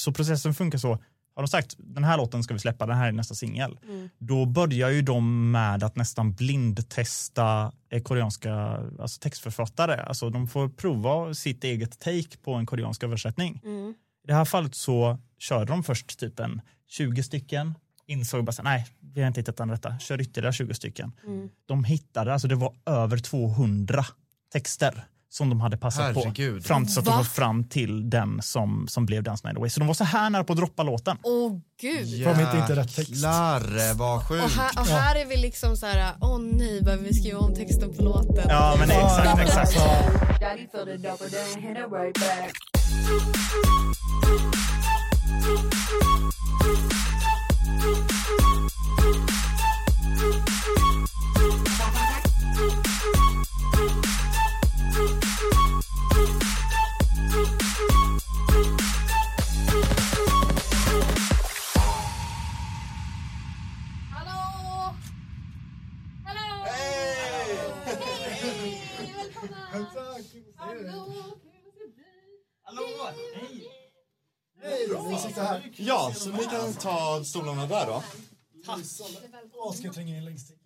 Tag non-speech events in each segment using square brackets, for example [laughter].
så processen funkar så. Har de sagt den här låten ska vi släppa, den här är nästa singel. Då börjar ju de med att nästan blindtesta eh, koreanska alltså textförfattare. Alltså de får prova sitt eget take på en koreansk översättning. I det här fallet så körde de först typ en 20 stycken, insåg bara så, nej, vi har inte hittat den rätta, kör ytterligare 20 stycken. De hittade, alltså det var över 200 texter som de hade passat Herregud. på. Fram tills att de Va? var fram till den som, som blev Dance Night Away. Så de var så här nära på att droppa låten. Åh gud. De inte inte rätt text? Jäklar vad Och sjukt. här, och här är vi liksom så här, åh nej, behöver vi skriva om texten på låten? Ja, men exakt, exakt. Daddy Hallå! Vi sitter här. Ja, så ni kan ta stolarna där då. Åh, ska jag tränga in längst in?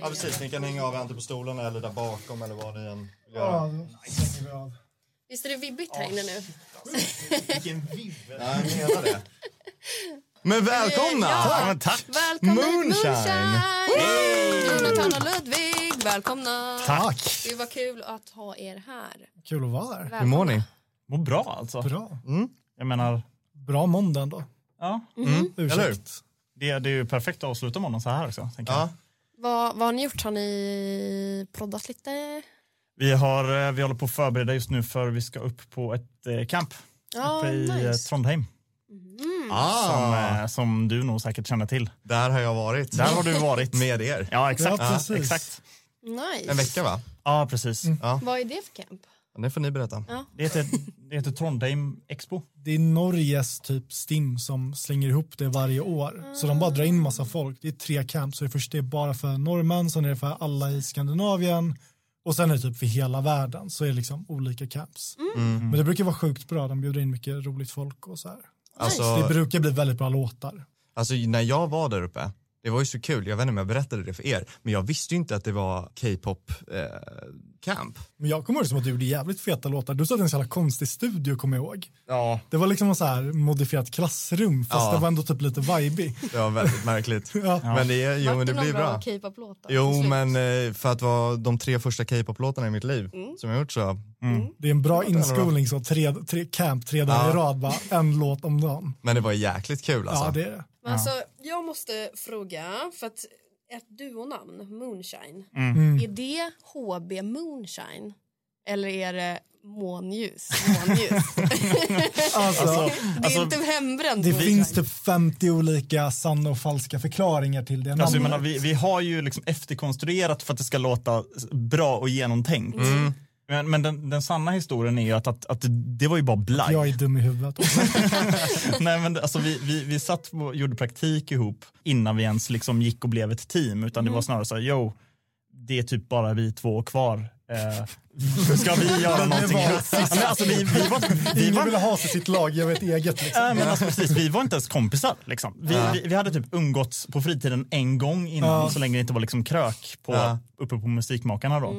Ja, precis. Ni kan hänga av antingen på stolarna eller där bakom eller vad ni än vill Ja, göra. Visst är det vibbigt här inne nu? Vilken vibb. Ja, jag menar det. Men välkomna! Ja, tack. Välkomna Moonshine! Moonshine! Jonathan och Ludvig, välkomna! Tack! Det var kul att ha er här. Kul att vara här. Hur mår ni? Mår bra alltså. Bra. Jag menar, Bra måndag ändå. ja, Eller hur? Ursäkt. det, det är ju perfekt att avsluta måndagen så här också. Tänker jag. Ja. Vad, vad har ni gjort? Har ni proddat lite? Vi, har, eh, vi håller på att förbereda just nu för vi ska upp på ett eh, camp Ja, uppe i eh, nice. Trondheim. Som, Ah, eh, som du nog säkert känner till. där har jag varit. Där har du varit. [laughs] Med er. Ja, exakt. Ja, exakt. Nice. En vecka va? Ja, precis. Vad är det för camp? Det får ni berätta. Det, heter, det heter Trondheim Expo. Det är Norges typ STIM som slänger ihop det varje år. Så de bara drar in massa folk. Det är tre camps. Så det första är bara för norrmän, sen är det för alla i Skandinavien och sen är det typ för hela världen. Så är det liksom olika camps. Men det brukar vara sjukt bra. De bjuder in mycket roligt folk och så här. Så det Alltså, brukar bli väldigt bra låtar. alltså när jag var där uppe, det var ju så kul, jag vet inte om jag berättade det för er, men jag visste ju inte att det var K-pop eh, camp. Men jag kommer ihåg det som att du gjorde jävligt feta låtar. Du satt i en så jävla konstig studio kommer jag ihåg. Ja. Det var liksom en så här modifierat klassrum fast Ja. det var ändå typ lite vibey. [laughs] Det var väldigt märkligt. [laughs] Ja. Men det, är- jo, men det blir bra. K-pop-låtar? Jo, men eh, för att vara de tre första K-pop-låtarna i mitt liv som jag gjort så. Det är en bra inskolning så tre, tre camp tre dagar i Ja. rad bara en låt om dagen. Men det var jäkligt kul alltså. Ja det är det. Men alltså, jag måste fråga, för att ett duonamn, Moonshine, Mm. är det HB Moonshine? Eller är det månljus? [laughs] månljus? Alltså, [laughs] det är alltså, inte hembränt det Moonshine. finns typ 50 olika sanna och falska förklaringar till det Alltså, menar, vi, vi har ju liksom efterkonstruerat för att det ska låta bra och genomtänkt. Men, men den, den sanna historien är ju att, att, att det var ju bara blaj. Jag är dum i huvudet. [laughs] Nej, men alltså, vi, vi, vi satt och gjorde praktik ihop innan vi ens liksom gick och blev ett team. Utan det var snarare så här, yo, det är typ bara vi två kvar. Eh, ska vi göra någonting? men alltså, vi, vi var, vi Ingen var, vill ha sig sitt lag, jag vet eget liksom. Nej, men alltså, precis, vi var inte ens kompisar. Liksom. Vi, vi, vi hade typ umgåtts på fritiden en gång innan, Ja. så länge det inte var liksom krök på, Ja. uppe på Musikmakarna. Då.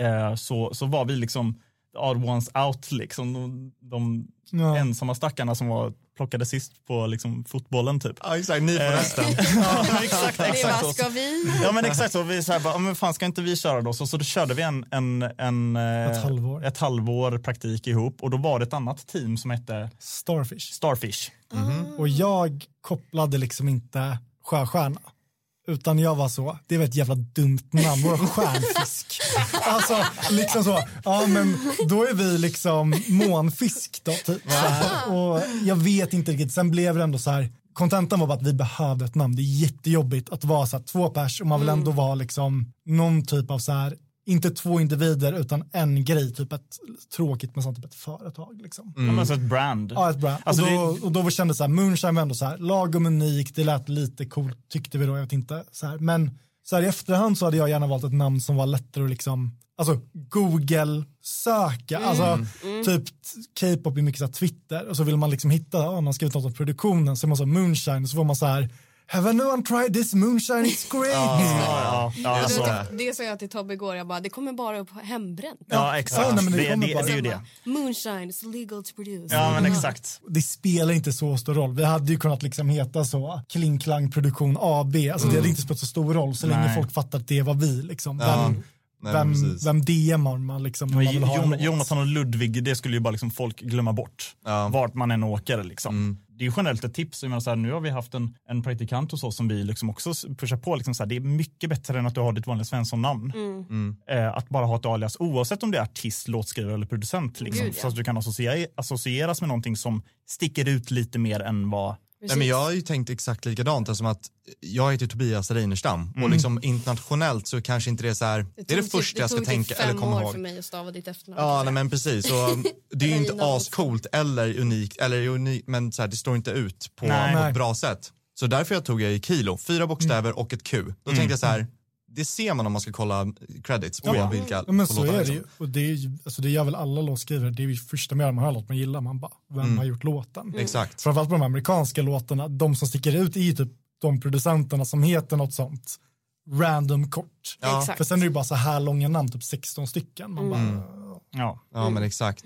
Eh, så, så var vi liksom the odd ones out, liksom. de, de Ja. ensamma stackarna som var, plockade sist på liksom, fotbollen. Typ. Ja, exakt, ni får resten. [laughs] Ja, exakt, Det är exakt. vad så. ska vi? Ja men exakt så, vi så här bara, "Ja, men fan ska inte vi köra då? Så, så då körde vi en, en, en, eh, Ett halvår. ett halvår praktik ihop och då var det ett annat team som hette Starfish. Starfish. Och jag kopplade liksom inte sjöstjärna. Utan jag var så, det var ett jävla dumt namn, vår stjärnfisk. Alltså liksom så, ja men då är vi liksom månfisk då typ. Och jag vet inte riktigt, sen blev det ändå så här, kontentan var bara att vi behövde ett namn. Det är jättejobbigt att vara så här, två pers och man vill ändå vara liksom någon typ av så här, inte två individer utan en grej, typ ett tråkigt men sånt typ ett företag liksom. Mm. Alltså ett brand. Ja, ett brand. Alltså och, det- då, och då kändes så här, Moonshine var ändå så här, lagom unikt, det lät lite coolt tyckte vi då, jag vet inte. Så här. Men så här, i efterhand så hade jag gärna valt ett namn som var lättare att liksom alltså Google-söka, alltså typ K-pop är mycket så här Twitter och så vill man liksom hitta, ja, man skrivit något om produktionen, så är man så moonshine och så får man så här Have anyone tried this moonshine? It's great! Ja, ja, alltså, det, det sa jag till Tobbe igår, jag bara, det kommer bara upp hembränt. ja exakt. Ja, nej, men det det, det, bara- det är ju det. Moonshine is legal to produce. Ja, men exakt. det spelar inte så stor roll. Vi hade ju kunnat liksom heta så, Kling Klang Produktion AB. Alltså det hade inte spelat så stor roll så länge Nej. folk fattar att det var vi. Liksom. Ja. Vem, Nej, vem, precis. vem DMar man liksom? man vill ha en Jon? Jonathan och Ludvig, det skulle ju bara liksom folk glömma bort. Ja. Vart man än åker. Liksom. Det är ju generellt ett tips. Jag menar så här, nu har vi haft en, en praktikant hos oss som vi liksom också pushar på. Liksom så här, det är mycket bättre än att du har ditt vanliga Svensson-namn. Eh, att bara ha ett alias oavsett om det är artist, låtskrivare eller producent. Liksom, Gud, ja. Så att du kan associera, associeras med någonting som sticker ut lite mer än vad Nej, men jag har ju tänkt exakt likadant, eftersom att jag heter Tobias Reinerstam och liksom internationellt så kanske inte det är så här, det, är det tog första typ, jag ska Det tog tänka typ eller fem komma år ihåg. för mig att stava ditt efternamn. Ja, nej, men precis. Så, [laughs] det är ju inte ascoolt eller unikt, eller unikt, men så här, det står inte ut på, Nej. på Nej. ett bra sätt. Så därför jag tog jag i kilo, fyra bokstäver och ett Q. Då tänkte jag så här, det ser man om man ska kolla credits på Ja. vilka Ja, men så är det ju. liksom. Och det, är ju alltså det gör väl alla låtskrivare. Det är ju första man gör man hör låt man gillar. Man bara, vem har gjort låten? Exakt. Framförallt på de amerikanska låtarna, de som sticker ut är ju typ de producenterna som heter något sånt random kort. Ja. För sen är det ju bara så här långa namn, typ 16 stycken. Man bara, Ja. Ja, men exakt.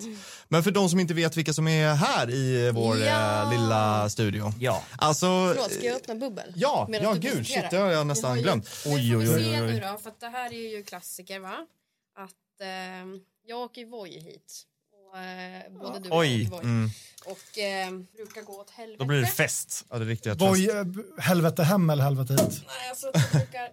Men för de som inte vet vilka som är här i vår Ja. eh, lilla studio. Ja. Alltså, Förlåt, ska jag öppna bubbel? Ja, Medan ja du gud, shit, det har jag nästan har ju- glömt. Oj, oj, oj, oj. nu då, för att det här är ju klassiker va? Att eh, jag åker ju Voi hit. Och, eh, både du och Oj. jag åker Voi. Mm. Och eh, brukar gå åt helvete. Då blir det fest. Ja, det riktiga Boy, eh, helvete hem eller helvete hit? Nej, alltså jag brukar...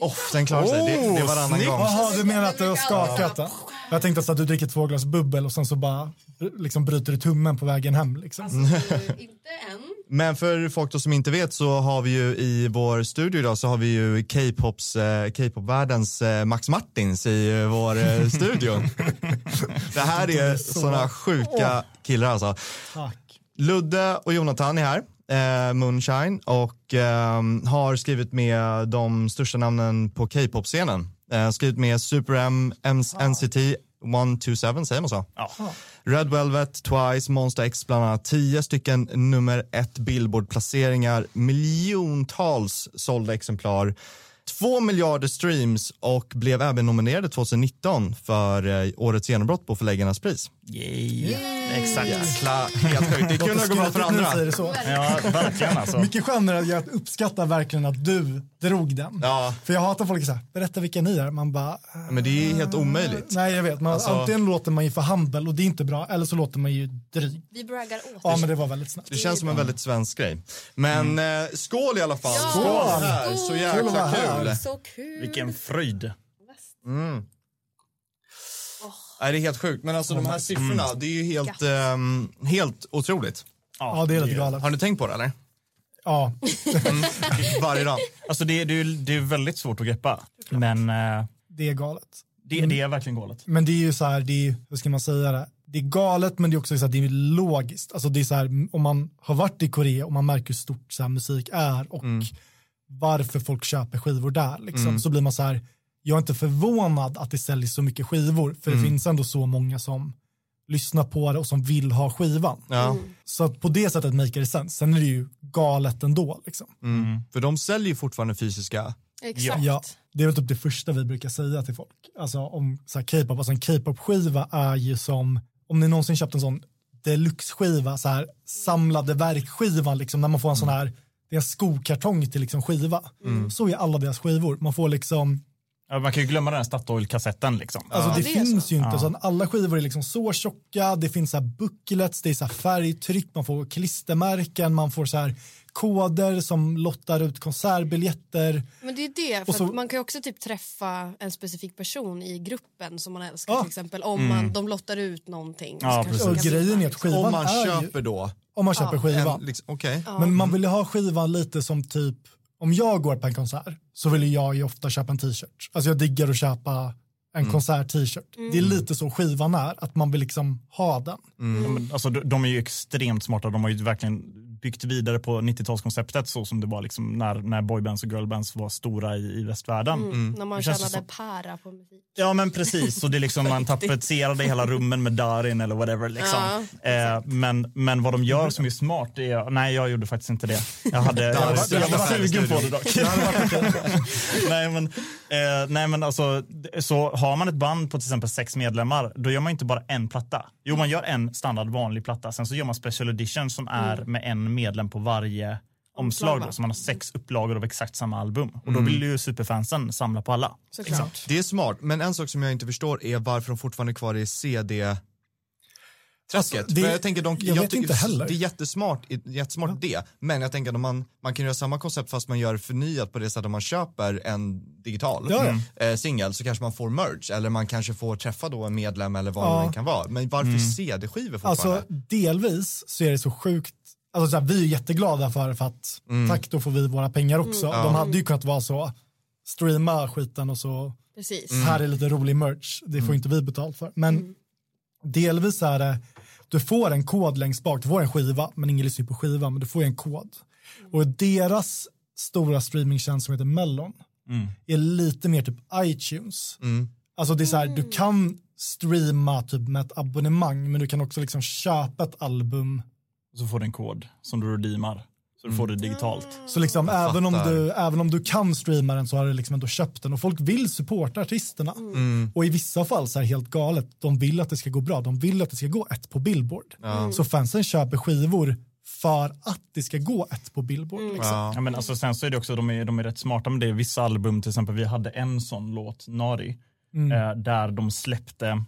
Oh, den klarar sig. Det, det är varannan snyggt. gång. Jaha, du menar att du har skakat den? Jag tänkte så att du dricker två glas bubbel och sen så bara liksom bryter du tummen på vägen hem. Liksom. Alltså, inte än. Men för folk då som inte vet så har vi ju i vår studio idag så har vi ju K-pops, eh, K-pop-världens eh, Max Martins i eh, vår [laughs] studio. det här är så- såna sjuka killar alltså. Tack. Ludde och Jonathan är här, eh, Moonshine, och eh, har skrivit med de största namnen på K-pop-scenen. Eh, skrivit med Super M, M NCT 127, säger man så? Ja. Red Velvet, Twice, Monster X bland annat. Tio stycken nummer ett Billboard-placeringar, miljontals sålda exemplar. Två miljarder streams och blev även nominerade 2019 för eh, årets genombrott på Förläggarnas pris. Yay. Exakt. Jäkla, helt. Det kunde gå bra för andra. så. Ja, verkligen alltså. Mycket skönare, jag uppskattar verkligen att du drog den. Ja. För jag hatar folk som säger, berätta vilka ni är. Man bara, Men det är helt omöjligt. nej jag vet, man, Alltså- antingen låter man ju för humble och det är inte bra, eller så låter man ju dryg. Vi braggar åt. Ja men det var väldigt snabbt. Det känns som en väldigt svensk grej. Men eh, skål i alla fall. Ja, skål skål. här, så Kul att jäkla här. kul. Så kul. Vilken fröjd. Nej, det är helt sjukt. Men alltså de här siffrorna, det är ju helt, ehm, helt otroligt. Ja det är lite galet. Har ni tänkt på det eller? Ja, Varje dag. Alltså det, det, är ju- det är väldigt svårt att greppa. Men eh, det är galet. det, det är verkligen galet. Men det är ju så här, det är, hur ska man säga det? Det är galet men det är också så här, det är logiskt. Alltså det är så här, om man har varit i Korea och man märker hur stort så här, musik är och varför folk köper skivor där liksom, så blir man så här, jag är inte förvånad att det säljs så mycket skivor för det finns ändå så många som lyssnar på det och som vill ha skivan. Ja. Så att på det sättet make it sense. Sen är det ju galet ändå. Liksom. Mm. För de säljer ju fortfarande fysiska. Exakt. Ja, det är väl typ det första vi brukar säga till folk. Alltså om så här K-pop, alltså en K-pop-skiva är ju som, om ni någonsin köpt en sån deluxe-skiva, så här samlade verkskivan, liksom, när man får en sån här, det är en skokartong till liksom skiva. Så är alla deras skivor. Man får liksom, Ja, man kan ju glömma den här Statoil-kassetten liksom. alltså det, det är finns så. ju inte, så att alla skivor är liksom så tjocka, det finns så här booklets, det är så här färgtryck, man får klistermärken, man får så här koder som lottar ut konsertbiljetter. Men det är det, för så- att man kan ju också typ träffa en specifik person i gruppen som man älskar Ja. till exempel. Om man, de lottar ut någonting. Ja, så precis. Och grejen är att skivan Om man ju, köper då. om man köper skivan. Liksom, Okej. Men man vill ju ha skivan lite som typ, om jag går på en konsert så vill jag ju ofta köpa en t-shirt. Alltså jag diggar att köpa en konsert-t-shirt. Det är lite så skivan är, att man vill liksom ha den. Ja, men, alltså, de, de är ju extremt smarta. De har ju verkligen byggt vidare på 90-talskonceptet så som det var liksom när, när boybands och girlbands var stora i, i västvärlden. Mm. När man kallade som- para på musik. Ja men precis, och det är liksom man [laughs] tapetserade hela rummen med Darin eller whatever. Liksom. eh, men, men vad de gör som är smart, är, nej jag gjorde faktiskt inte det. Jag, hade, [laughs] jag, var- jag var sugen på det dock. [laughs] nej, men, eh, nej men alltså, så har man ett band på till exempel sex medlemmar, då gör man inte bara en platta. Jo man gör en standard vanlig platta, sen så gör man special edition som är med en medlem på varje omslag. Då, så man har sex upplagor av exakt samma album. Och då vill ju superfansen samla på alla. Såklart. Det är smart, men en sak som jag inte förstår är varför de fortfarande är kvar i CD. Alltså, det- jag tänker de, jag vet tycker inte heller. Det är jättesmart, jättesmart det, men jag tänker att om man, man kan göra samma koncept fast man gör förnyat på det sättet att man köper en digital Ja, ja. eh, singel så kanske man får merch eller man kanske får träffa då en medlem eller vad Ja. det kan vara. Men varför CD-skivor fortfarande? Alltså delvis så är det så sjukt, alltså så här, vi är jätteglada för, för att tack då får vi våra pengar också. De hade ju kunnat vara så, streama skiten och så Precis. här är lite rolig merch, det får inte vi betalt för. Men delvis är det, du får en kod längst bak, du får en skiva, men ingen lyssnar på skivan, men du får en kod. Och deras stora streamingtjänst som heter Mellon är lite mer typ iTunes. Alltså det är så här, du kan streama typ med ett abonnemang, men du kan också liksom köpa ett album. Och så får du en kod som du redeemar. Så du får det digitalt. Så liksom Jag även om, du, även om du kan streama den så har du liksom ändå köpt den och folk vill supporta artisterna. Och i vissa fall så är det helt galet, de vill att det ska gå bra, de vill att det ska gå ett på Billboard. Så fansen köper skivor för att det ska gå ett på Billboard. Liksom. Ja. Ja, men alltså, sen så är det också, de är, de är rätt smarta med det. Vissa album, till exempel, vi hade en sån låt, Nari, eh, där de släppte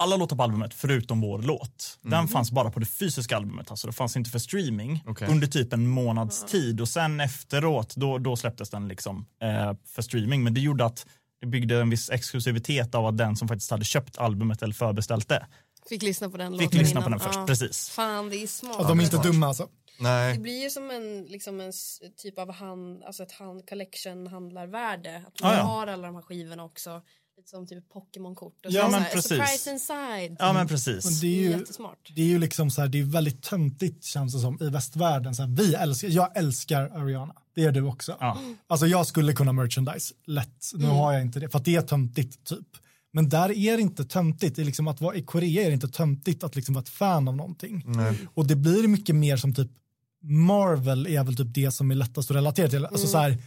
alla låtar på albumet förutom vår låt. Den fanns bara på det fysiska albumet, alltså det fanns inte för streaming Okej. under typ en månads tid och sen efteråt då, då släpptes den liksom eh, för streaming. Men det gjorde att det byggde en viss exklusivitet av att den som faktiskt hade köpt albumet eller förbeställt det Fick lyssna på den fick lyssna på innan. den först. Ja. Precis. Fan, det är smart. Och de är inte dumma alltså. Det Nej. blir ju som en, liksom en typ av hand, alltså ett hand, collection handlarvärde. Att Ja, man ja. har alla de här skivorna också. Som typ Pokémon-kort. Och Ja, så men så precis. Surprise inside. Ja men Men precis. det är ju, Jättesmart. det är ju liksom så här, det är väldigt töntigt känns det som i västvärlden. Så här, vi älskar, jag älskar Ariana, det gör du också. Ja. Alltså jag skulle kunna merchandise lätt, nu har jag inte det, för att det är töntigt typ. Men där är det inte töntigt, det är liksom att vara i Korea är det inte töntigt att liksom vara ett fan av någonting. Och det blir mycket mer som typ Marvel är väl typ det som är lättast att relatera till. Alltså så här,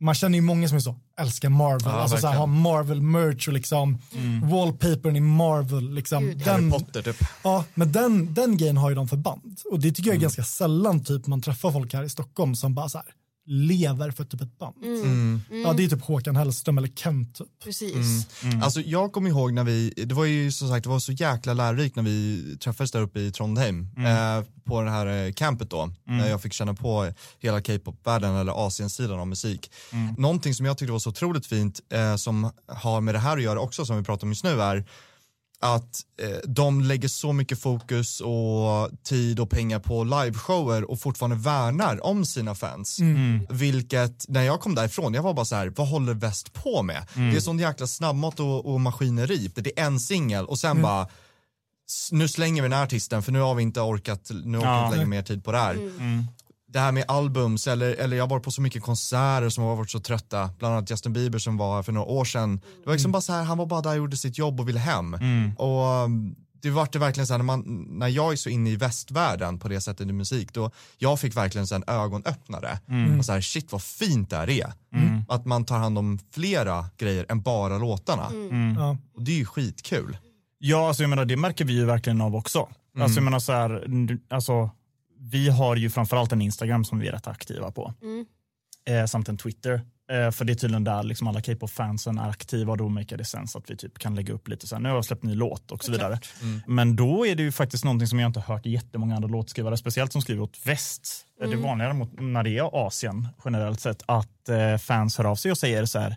man känner ju många som är så, älskar Marvel, Ja, alltså så här, har verkligen. Marvel merch och liksom wallpapern i Marvel. Liksom, Gud. Harry den, Potter typ. Ja, men den, den grejen har ju de för band. Och det tycker jag är ganska sällan typ man träffar folk här i Stockholm som bara så här lever för typ ett band. Ja, det är typ Håkan Hellström eller Kent typ. Precis. Alltså jag kommer ihåg när vi, det var ju som sagt det var så jäkla lärorikt när vi träffades där uppe i Trondheim eh, på det här eh, campet då. När jag fick känna på hela K-pop-världen eller Asiensidan av musik. Någonting som jag tyckte var så otroligt fint eh, som har med det här att göra också som vi pratar om just nu är att eh, de lägger så mycket fokus och tid och pengar på liveshower och fortfarande värnar om sina fans. Vilket, när jag kom därifrån, jag var bara så här, vad håller väst på med? Det är sån jäkla snabbmat och, och maskineri. Det är en singel och sen bara, s- nu slänger vi den här artisten för nu har vi inte orkat, nu orkar Ja. inte lägga mer tid på det här. Det här med albums, eller, eller jag har varit på så mycket konserter som har varit så trötta, bland annat Justin Bieber som var här för några år sedan. Det var liksom bara så här, han var bara där och gjorde sitt jobb och ville hem. Och um, det vart det verkligen så här, när, man, när jag är så inne i västvärlden på det sättet i musik, då jag fick verkligen så en ögonöppnare. Och så här, shit vad fint det här är. Att man tar hand om flera grejer än bara låtarna. Ja. Och det är ju skitkul. Ja, alltså jag menar, det märker vi ju verkligen av också. Alltså, jag menar, så här, alltså, vi har ju framförallt en Instagram som vi är rätt aktiva på. Eh, samt en Twitter. Eh, för det är tydligen där liksom alla K-pop-fansen är aktiva och då make det sense att vi typ kan lägga upp lite så här, nu har jag släppt ny låt och så vidare. Men då är det ju faktiskt någonting som jag inte har hört jättemånga andra låtskrivare, speciellt som skriver åt väst. Eh, Det är vanligare mot, när det är Asien generellt sett att eh, fans hör av sig och säger så här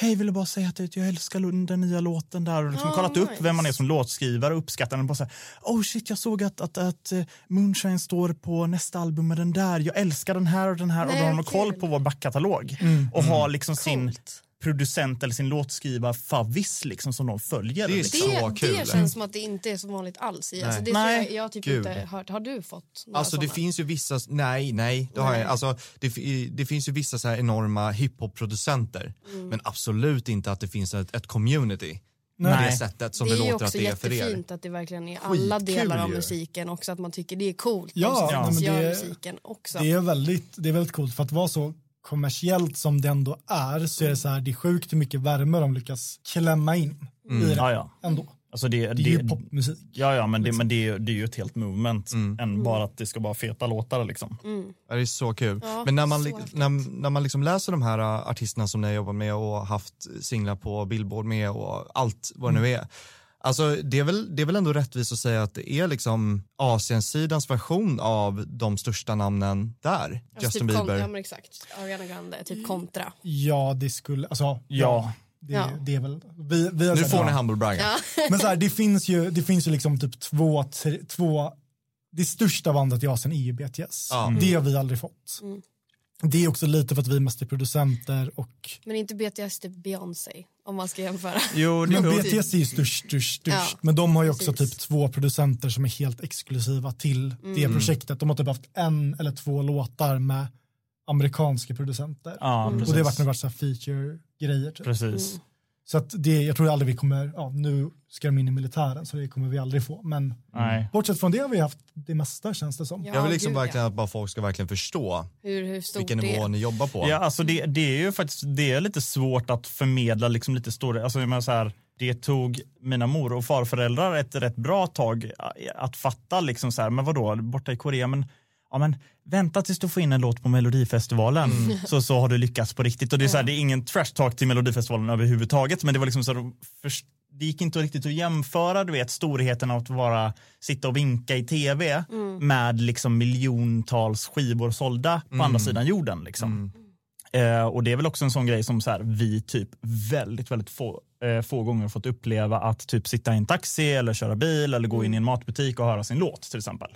Hej, vill bara säga att jag älskar den nya låten där och liksom Ah, kollat upp nice. vem man är som låtskrivare och uppskattar den. Bara så här, oh shit, jag såg att, att, att eh, Moonshine står på nästa album med den där. Jag älskar den här och den här. och Nej, då har de vad koll på vår backkatalog och har liksom sin Coolt. Producent eller sin låtskrivarfavvis liksom som de följer. Det är liksom. så det, kul. det känns som att det inte är så vanligt alls. I. Alltså, det Nej. jag, jag har typ Gud. inte hört. Har du fått några Alltså det såna? finns ju vissa, nej, nej, det har Nej. jag, alltså det, det finns ju vissa så här enorma hiphop-producenter, Mm. men absolut inte att det finns ett, ett community på Nej. det sättet som det det, är ju låter att också det är för er. jättefint att det verkligen är alla Skitkul delar av musiken också att man tycker det är coolt. Ja, de som nej, men gör det- musiken också. Det är väldigt, det är väldigt coolt för att vara så kommersiellt som det ändå är så är det så här, det är sjukt hur mycket värme de lyckas klämma in i det Ja, ja. ändå. Alltså det, Det är ju det, popmusik. ja, ja, men, det, men det, är- det är ju ett helt movement Mm. än bara att det ska vara feta låtar. Liksom. Ja, det är så kul. Ja, Men när man, när, när man liksom läser de här uh, artisterna som ni har jobbat med och haft singlar på Billboard med och allt vad det nu är. Alltså det är, väl, det är väl ändå rättvist att säga att det är liksom Asiensidans version av de största namnen där. Alltså Justin typ Bieber. ja men exakt. Ariana Grande, typ kontra. Ja, det skulle, alltså, Ja. det, Ja. det är väl, vi, vi har Nu får ni humble bragga. Ja. [laughs] Men så här, det finns ju, det finns ju liksom typ två, tre, två, det största bandet i Asien är ju BTS. Ja. Det har vi aldrig fått. Mm. Det är också lite för att vi mest är producenter och Men inte BTS, typ Beyoncé om man ska jämföra. [laughs] Jo, men BTS är ju störst, störst, störst. Ja, men de har ju också precis. typ två producenter som är helt exklusiva till det Mm. projektet. De har typ haft en eller två låtar med amerikanska producenter. ja, Mm. Och det har varit, här feature-grejer. Typ. Precis. Så att det, jag tror aldrig vi kommer, ja nu ska de in i militären så det kommer vi aldrig få. Men Nej. bortsett från det har vi haft det mesta känns det som. Ja, Jag vill liksom gud, verkligen ja. att bara folk ska verkligen förstå Hur, hur vilken nivå ni jobbar på. Ja, alltså det, det är ju faktiskt det är lite svårt att förmedla liksom lite stora, alltså jag menar så här, det tog mina mor och farföräldrar ett rätt bra tag att fatta liksom så här, men vadå, borta i Korea, men ja men vänta tills du får in en låt på Melodifestivalen så, så har du lyckats på riktigt. Och det är, så här, det är ingen trash talk till Melodifestivalen överhuvudtaget, men det var liksom så här, det gick inte riktigt att jämföra du vet, storheten av att vara, sitta och vinka i tv med liksom miljontals skivor sålda på andra sidan jorden. Liksom. Eh, och det är väl också en sån grej som så här, vi typ väldigt, väldigt få, eh, få gånger fått uppleva att typ sitta i en taxi eller köra bil eller gå in i en matbutik och höra sin låt till exempel.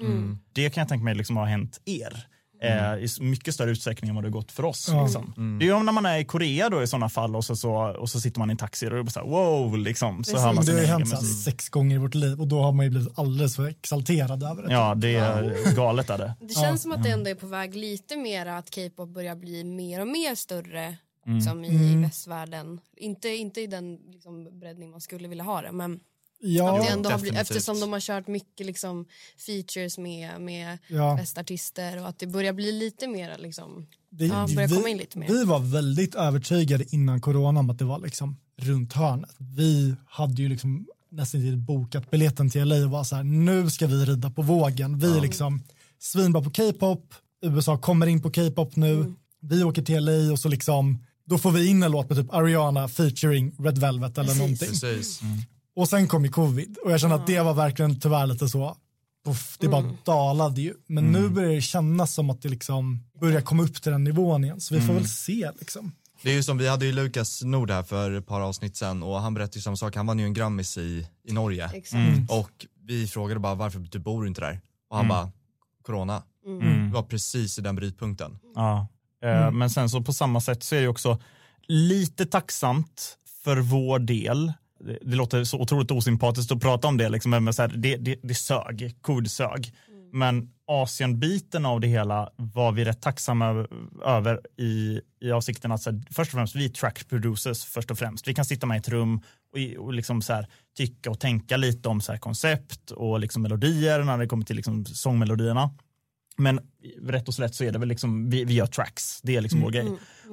Det kan jag tänka mig liksom har hänt er. Eh, I s- mycket större utsträckning än vad det har gått för oss. Ja. Liksom. Det är ju om när man är i Korea då i sådana fall och så, så, och så sitter man i en taxi och det är bara så här, wow, liksom. Så hör man det har ju hänt musik. sex gånger i vårt liv och då har man ju blivit alldeles för exalterad över det. Ja, det är galet är det. Det känns som att det ändå är på väg lite mer att K-pop börjar bli mer och mer större som i, i västvärlden. Inte, inte i den liksom, breddning man skulle vilja ha det men Ja, att det ändå har blivit, eftersom de har kört mycket liksom, features med, med ja. västartister och att det börjar bli lite mer liksom, Det, ja, börjar komma vi, in lite mer. vi var väldigt övertygade innan corona om att det var liksom runt hörnet. Vi hade ju liksom nästan inte bokat biljetten till LA och var så här, nu ska vi rida på vågen. Vi är liksom svinbra på K-pop, USA kommer in på K-pop nu, Mm. vi åker till LA och så liksom, då får vi in en låt med typ Ariana featuring Red Velvet eller Precis. någonting. Precis. Och sen kom ju covid och jag känner att det var verkligen tyvärr lite så, puff, det bara dalade ju. Men nu börjar det kännas som att det liksom börjar komma upp till den nivån igen, så vi får väl se liksom. Det är ju som, vi hade ju Lukas Nord här för ett par avsnitt sen och han berättade ju samma sak, han vann ju en Grammis i, i Norge. Exakt. Och vi frågade bara varför du bor inte där? Och han bara, corona. Mm. Det var precis i den brytpunkten. Ja. Eh, Men sen så på samma sätt så är det också lite tacksamt för vår del. Det, det låter så otroligt osympatiskt att prata om det, liksom, men så här, det, det, det sög, covid sög. Men Asienbiten av det hela var vi rätt tacksamma över- i, i avsikten att så här, först och främst vi är track producers först och främst. Vi kan sitta med i ett rum och, och liksom så här, tycka och tänka lite om så koncept och liksom melodier när det kommer till liksom sångmelodierna. Men rätt och slätt så är det väl liksom, vi, vi gör tracks, det är liksom vår grej.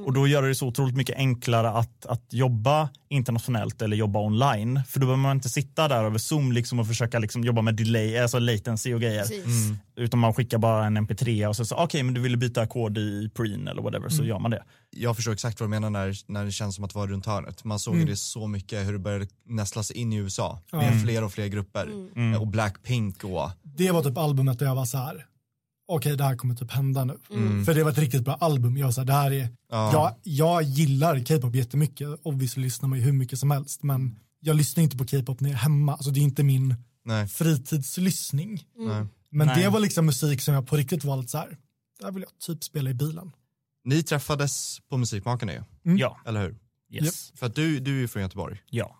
Och då gör det så otroligt mycket enklare att, att jobba internationellt eller jobba online. För då behöver man inte sitta där över Zoom liksom och försöka liksom jobba med delay, alltså latency och grejer. Precis. Utan man skickar bara en mp3 och så, så okej men du ville byta ackord i Preen eller whatever så gör man det. Jag förstår exakt vad du menar när, när det känns som att vara runt hörnet. Man såg ju det så mycket hur det började nästla sig in i USA med fler och fler grupper. Och Blackpink och Det var typ albumet där jag var så här, okej det här kommer typ hända nu. Mm. För det var ett riktigt bra album. Jag, så här, det här är, Ja. jag, jag gillar K-pop jättemycket, obviously lyssnar man ju hur mycket som helst, men jag lyssnar inte på K-pop när jag är hemma, alltså det är inte min nej, fritidslyssning. nej. Men Nej. det var liksom musik som jag på riktigt var lite så här, det här vill jag typ spela i bilen. Ni träffades på Musikmakarna ju, Mm. Ja. eller hur? Yes. För att du, du är ju från Göteborg. Ja.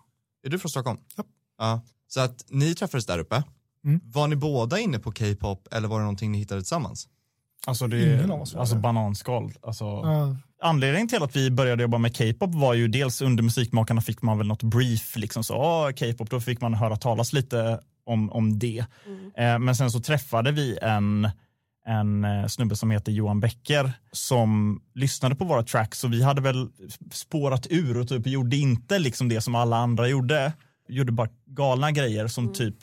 Är du från Stockholm? Ja. ja. Så att ni träffades där uppe. Mm. Var ni båda inne på K-pop eller var det någonting ni hittade tillsammans? Alltså, det, Ingen av oss alltså det. bananskal. Alltså, Ja, Anledningen till att vi började jobba med K-pop var ju dels under Musikmakarna fick man väl något brief, liksom så, "Åh, K-pop, då fick man höra talas lite om, om det. Eh, men sen så träffade vi en, en eh, snubbe som heter Johan Becker som lyssnade på våra tracks och vi hade väl spårat ur och typ gjorde inte liksom det som alla andra gjorde. Gjorde bara galna grejer som typ,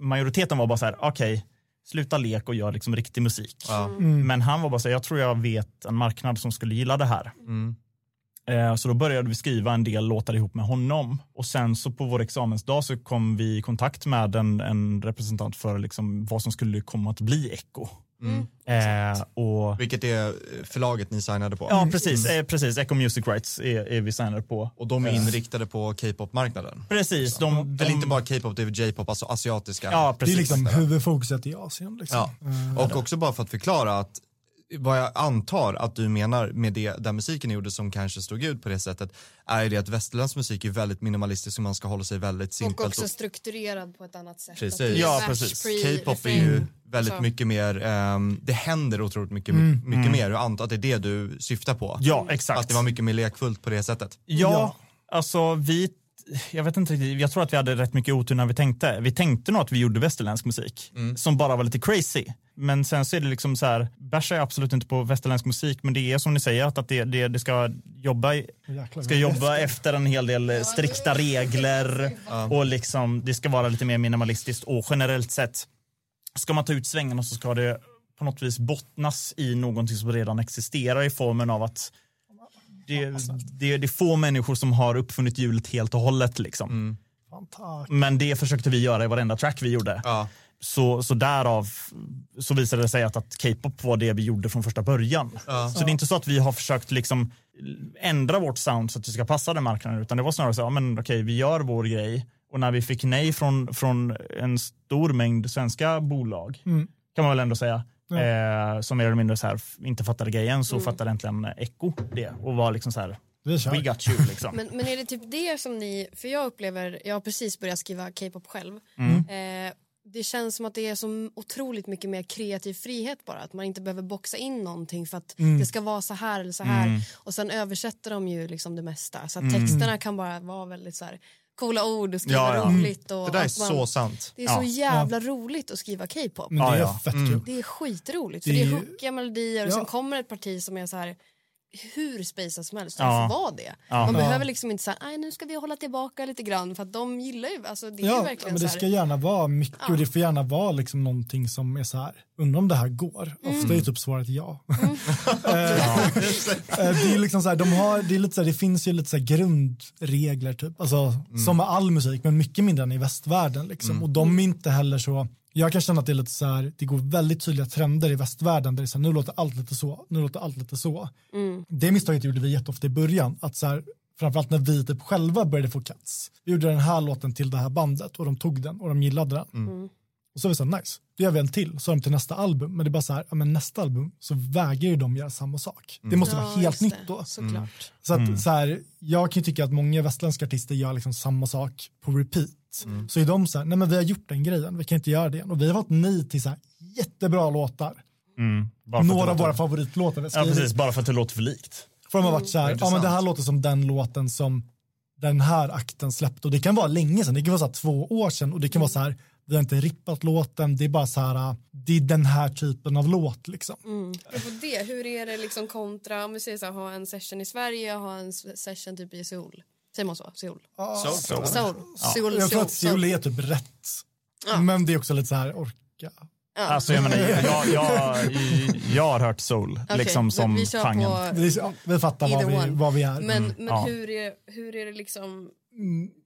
majoriteten var bara så här, okej, sluta lek och gör liksom riktig musik. Ja. mm. Men han var bara så här, jag tror jag vet en marknad som skulle gilla det här. Mm. Eh, Så då började vi skriva en del låtar ihop med honom. Och sen så på vår examensdag så kom vi i kontakt med en, en representant för liksom vad som skulle komma att bli Echo. Mm. Eh, och, Vilket är eh, förlaget ni signade på? ja, precis. Eh, precis. Echo Music Rights är, är vi signade på. Och de är inriktade på K-pop-marknaden? Precis. De, Eller de, inte bara K-pop, det är J-pop, alltså asiatiska. Ja, Det är precis. liksom huvudfokuset i Asien. Liksom. Ja. Eh, Och också bara för att förklara att vad jag antar att du menar med det där musiken gjorde som kanske stod ut på det sättet är ju det att västerländsk musik är väldigt minimalistisk och man ska hålla sig väldigt Och simpelt. också strukturerad på ett annat sätt. Precis. Ja, precis. pre, K-pop är ju väldigt Så. mycket mer, ehm, det händer otroligt mycket, Mm. mycket mer. Jag antar att det är det du syftar på. Ja, exakt. Att det var mycket mer lekfullt på det sättet. Ja, Ja. alltså vi, jag vet inte riktigt, jag tror att vi hade rätt mycket otur när vi tänkte. Vi tänkte nog att vi gjorde västerländsk musik som bara var lite crazy. Men sen så är det liksom så här, bärs är absolut inte på västerländsk musik, men det är som ni säger att, att det, det, det ska jobba, Jäklar, ska jobba efter en hel del eh, strikta regler och liksom det ska vara lite mer minimalistiskt och generellt sett ska man ta ut svängarna så ska det på något vis bottnas i någonting som redan existerar i formen av att det, det, det är få människor som har uppfunnit hjulet helt och hållet. Liksom. Tack. Men det försökte vi göra i varenda track vi gjorde. Ja. Så, så därav så visade det sig att, att K-pop var det vi gjorde från första början. Så det är inte så att vi har försökt liksom ändra vårt sound så att det ska passa den marknaden utan det var snarare så, ja, men okej vi gör vår grej och när vi fick nej från, från en stor mängd svenska bolag Mm. kan man väl ändå säga Ja. eh, som mer eller mindre så här, inte fattade grejen så fattade äntligen Echo det och var liksom så här we got you liksom. [laughs] Men, men är det typ det som ni, för jag upplever, jag har precis börjat skriva K-pop själv. Eh, det känns som att det är så otroligt mycket mer kreativ frihet bara. Att man inte behöver boxa in någonting för att det ska vara så här eller så här. Och sen översätter de ju liksom det mesta. Så att texterna kan bara vara väldigt så här coola ord och skriva Ja, ja. roligt. Och Det där är man, så sant. det är så Ja. jävla roligt att skriva K-pop. Men det Ja, är ja. fett Mm. Det är skitroligt för det är hookiga melodier och Ja. sen kommer ett parti som är så här hur spacad som helst, det Ja. får vara det. Ja. Man Ja. behöver liksom inte säga nej nu ska vi hålla tillbaka lite grann för att de gillar ju, alltså det är ju Ja, verkligen men det så ska gärna vara mycket Ja. och det får gärna vara liksom någonting som är så här, undrar om det här går. Ofta är typ svaret ja. [laughs] Eh, eh, det är liksom så här, de har, det är lite så här, det finns ju lite så här grundregler typ, alltså som med all musik, men mycket mindre än i västvärlden liksom. Och de är inte heller så, jag kan känna att det är lite så här, det går väldigt tydliga trender i västvärlden där det är så här, nu låter allt lite så, nu låter allt lite så. Det misstaget gjorde vi jätteofta i början, att så här, framförallt när vi typ själva började få cuts. Vi gjorde den här låten till det här bandet och de tog den och de gillade den. Och så var vi så här, nice, då gör vi en till, så har de till nästa album. Men det är bara så här, ja, men nästa album så vägrar ju de göra samma sak. Det måste vara helt nytt då. Såklart. Så att så här, jag kan ju tycka att många västländska artister gör liksom samma sak på repeat. Så är de så här, nej men vi har gjort den grejen, vi kan inte göra det igen. Och vi har fått nej till så här jättebra låtar. Mm, Några av våra favoritlåtar Ja, precis, bara för att det låter för likt. För de har varit så här, ja men det här låter som den låten som den här akten släppte. Och det kan vara länge sedan, det kan vara så här två år sedan. Och det kan vara så här, vi har inte rippat låten, det är bara så här, det är den här typen av låt liksom. På det, hur är det liksom kontra, om vi säger så här, ha en session i Sverige och ha en session typ i Seoul? Säger man så? Seoul? Seoul. Jag tror att Seoul är typ rätt. Ja. Men det är också lite så här, orka. Alltså, jag, menar, jag, jag, jag har hört soul Okej, liksom som vi genren. på Vi, ja, vi fattar vad vi, vad vi är. Men, men ja. hur, är, hur är det liksom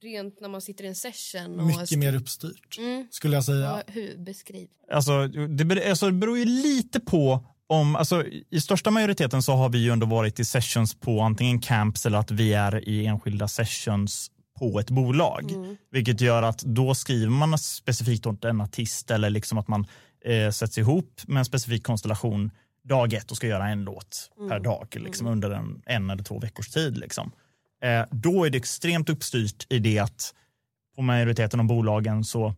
rent när man sitter i en session? Och Mycket mer uppstyrt, Mm. skulle jag säga. Ja, hur? Beskriv. Alltså, det, alltså, det beror ju lite på om, alltså, I största majoriteten så har vi ju ändå varit i sessions på antingen camps eller att vi är i enskilda sessions på ett bolag. Vilket gör att då skriver man specifikt åt en artist eller liksom att man eh, sätts ihop med en specifik konstellation dag ett och ska göra en låt per dag liksom, under en, en eller två veckors tid. Liksom. eh, då är det extremt uppstyrt i det att på majoriteten av bolagen så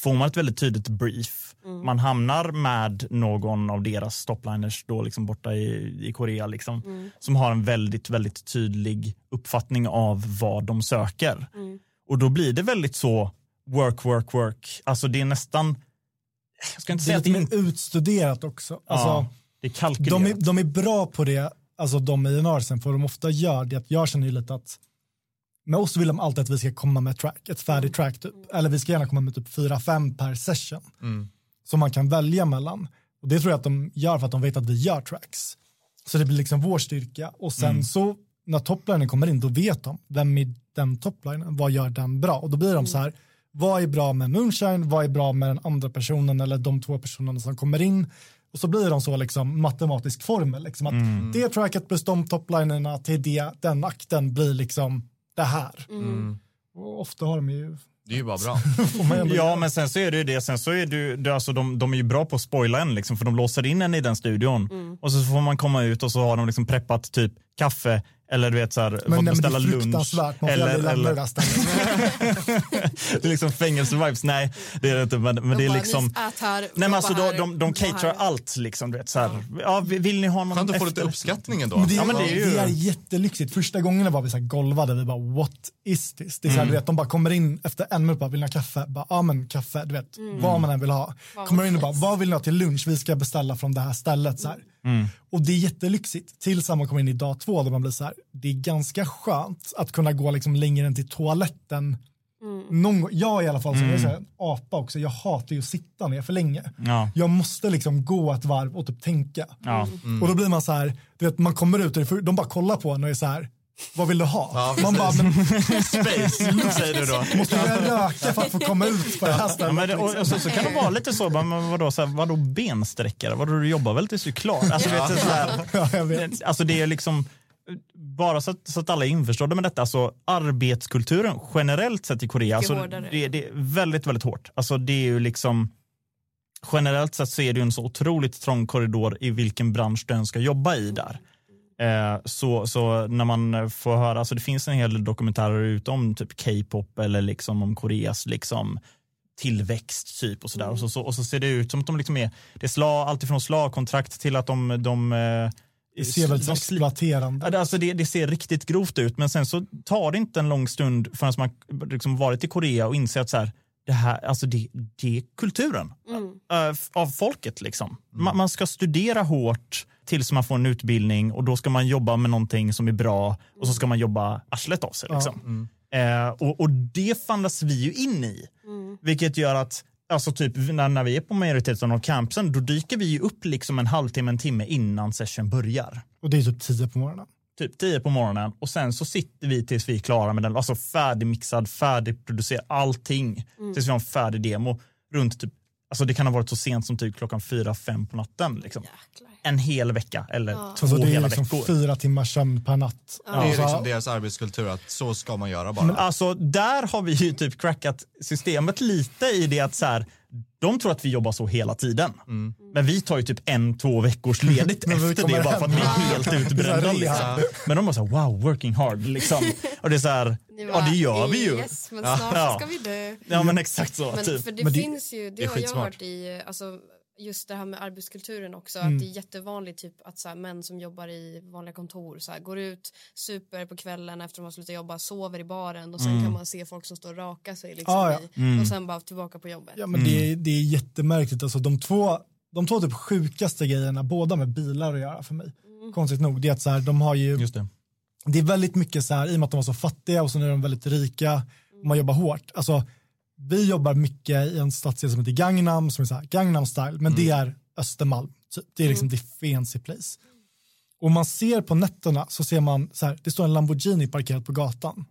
får man ett väldigt tydligt brief. Man hamnar med någon av deras topliners då liksom borta i, i Korea liksom, som har en väldigt, väldigt tydlig uppfattning av vad de söker. Och då blir det väldigt så work, work, work. Alltså det är nästan, jag ska inte Det är säga att lite det mer inte, utstuderat också. Alltså, ja, det är de, är, de är bra på det, alltså de i Narsen, för de ofta gör det att jag känner ju lite att med oss vill de alltid att vi ska komma med track, ett färdigt track typ. Eller vi ska gärna komma med typ 4-5 per session. Som man kan välja mellan. Och det tror jag att de gör för att de vet att vi gör tracks. Så det blir liksom vår styrka. Och sen så när toplinen kommer in, då vet de vem är den toplinen, vad gör den bra? Och då blir de så här, vad är bra med Moonshine, vad är bra med den andra personen eller de två personerna som kommer in? Och så blir de så liksom matematisk formel, liksom att det tracket plus de toplinerna till det, den akten blir liksom det här. Och ofta har de ju, Det är ju bara bra. [laughs] Ja, men sen så är det ju det. Sen så är det, det alltså de, de är ju bra på att spoila en, liksom, för de låser in en i den studion. Och så får man komma ut och så har de liksom preppat typ kaffe eller du vet så här, Men, nej, men det beställa är lunch. fruktansvärt, man Eller, det eller där stället. [laughs] det är liksom fängelse-vibes. Nej, det är det inte. Men, men det är liksom... "Ni ät här, Nej, men alltså, jobba de, de, caterar här." allt. Liksom, du vet, så här. Ja, vill ni ha någon Skönt att få lite uppskattning ändå. Det, är, Ja, men det är ju- det är jättelyxigt. Första gångerna var vi så här golvade, vi bara what is this? Det är så här, du vet, de bara kommer in efter en minut, bara, vill ni ha kaffe? Bara, ja men kaffe, du vet, vad man än vill ha. Vad Kommer in och bara, vad vill ni ha till lunch? Vi ska beställa från det här stället. Så här. Och det är jättelyxigt tills man kommer in i dag två där man blir så här, det är ganska skönt att kunna gå liksom längre än till toaletten. Någon, gång- jag i alla fall, som är så här, en apa också, jag hatar ju att sitta ner för länge. Ja. Jag måste liksom gå ett varv och typ tänka. Ja. Och då blir man så här, du vet, man kommer ut och de bara kollar på en och är så här, vad vill du ha? Ja, man bara, men Space, säger du då. måste jag röka för att få komma ut på det här Ja, stället? men det, och, och så, så kan det vara lite så, men vadå, så här, vadå bensträckare? Vadå, du jobbar väl tills du är klar? Alltså, vet, du, så här, Ja, jag vet. alltså det är liksom, bara så att, så att alla är införstådda med detta, alltså arbetskulturen generellt sett i Korea, alltså, det, det är väldigt, väldigt hårt. Alltså det är ju liksom, generellt sett så är det ju en så otroligt trång korridor i vilken bransch du än ska jobba i där. Eh, så, så när man får höra, alltså det finns en hel del dokumentärer ute om typ K-pop eller liksom om Koreas liksom tillväxt typ och sådär. Och, så, så, och så ser det ut som att de liksom är, det är slag, alltifrån slavkontrakt till att de, de eh, Det ser väldigt de exploaterande. Alltså det, det ser riktigt grovt ut, men sen så tar det inte en lång stund förrän man liksom varit i Korea och inser att så här, det, här, alltså det, det är kulturen eh, f- av folket. Liksom. Man, man ska studera hårt tills man får en utbildning och då ska man jobba med någonting som är bra och så ska man jobba arslet av sig. Liksom. Eh, och, och det fandas vi ju in i, vilket gör att Alltså typ när, när vi är på majoriteten av campsen, då dyker vi ju upp liksom en halvtimme, en timme innan session börjar Och det är typ tio på morgonen. typ 10 på morgonen och sen så sitter vi tills vi är klara med den, alltså färdigmixad, färdigproducerad, allting. Tills vi har en färdig demo runt typ, alltså det kan ha varit så sent som typ klockan 4-5 på natten. Liksom. En hel vecka eller två Alltså det är hela liksom veckor. fyra timmars sömn per natt. Det är Alltså, liksom deras arbetskultur att så ska man göra bara. Men alltså där har vi ju typ crackat systemet lite i det att så här, de tror att vi jobbar så hela tiden. Men vi tar ju typ en, två veckors [laughs] ledigt efter det bara för att vi är [laughs] helt utbrända. Liksom. Men de bara så här, wow, working hard liksom. Och det är så här, ja det gör vi ju. Yes, men snart Ja. ska vi dö. Ja men exakt så. Men typ. för det, Men det- finns ju, det, det är har jag hört i, alltså, just det här med arbetskulturen också, Mm. att det är jättevanligt typ att så här, män som jobbar i vanliga kontor så här, går ut, super på kvällen efter de har slutat jobba, sover i baren och sen kan man se folk som står och rakar sig liksom, Ah, ja. i, och sen bara tillbaka på jobbet. Ja, men det, är, det är jättemärkligt. Alltså, de, två, de två typ sjukaste grejerna, båda med bilar att göra för mig, konstigt nog, det är att så här, de har ju, Just det. det är väldigt mycket så här, i och med att de var så fattiga och så nu är de väldigt rika, och man jobbar hårt. Alltså, vi jobbar mycket i en stadsdel som heter Gangnam, som är så här, Gangnam style, men det är Östermalm. Det är liksom the fancy place. Och man ser på nätterna så ser man så här, det står en Lamborghini parkerad på gatan.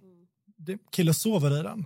Det, kille sover i den.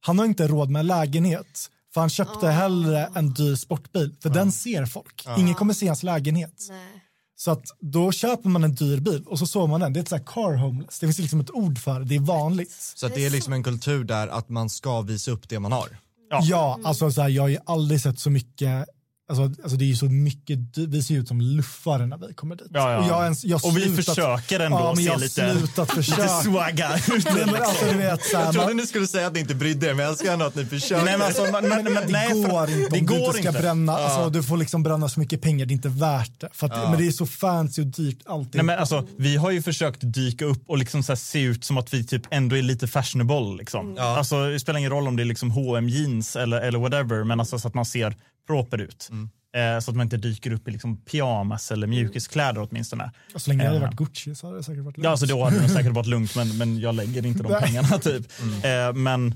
Han har inte råd med lägenhet. För han köpte hellre en dyr sportbil. För den ser folk. Ingen kommer se hans lägenhet. Nej. Så att då köper man en dyr bil och så sover man den. Det är ett så här car homeless. Det finns liksom ett ord för det. Det är vanligt. Så att det är liksom en kultur där att man ska visa upp det man har. Ja. Ja, alltså så här, jag har ju aldrig sett så mycket Alltså, alltså det är ju så mycket, vi ser ut som luffare när vi kommer dit. Ja, ja. Och, jag ens, jag Och vi slutat- försöker ändå ja, men se lite- slutat Lite försöka. swagga ut. Men alltså, du vet, så här, Jag trodde man, ni skulle säga att ni inte brydde er, men jag älskar ändå att ni försöker. Nej, men alltså, men, men, men, det nej, går inte det om du går inte ska inte. bränna, alltså, du får liksom bränna så mycket pengar, det är inte värt det. För att, Men det är så fancy och dyrt allting. Nej, men alltså, vi har ju försökt dyka upp och liksom så här se ut som att vi typ ändå är lite fashionable. Liksom. Alltså, det spelar ingen roll om det är liksom H&M jeans eller, eller whatever, men alltså, så att man ser proper ut. Eh, så att man inte dyker upp i liksom pyjamas eller mjukiskläder åtminstone. Och så länge det hade Eh. varit Gucci så hade det säkert varit lugnt. Ja, alltså då hade det [laughs] säkert varit lugnt, men, men jag lägger inte de pengarna. typ. Eh, men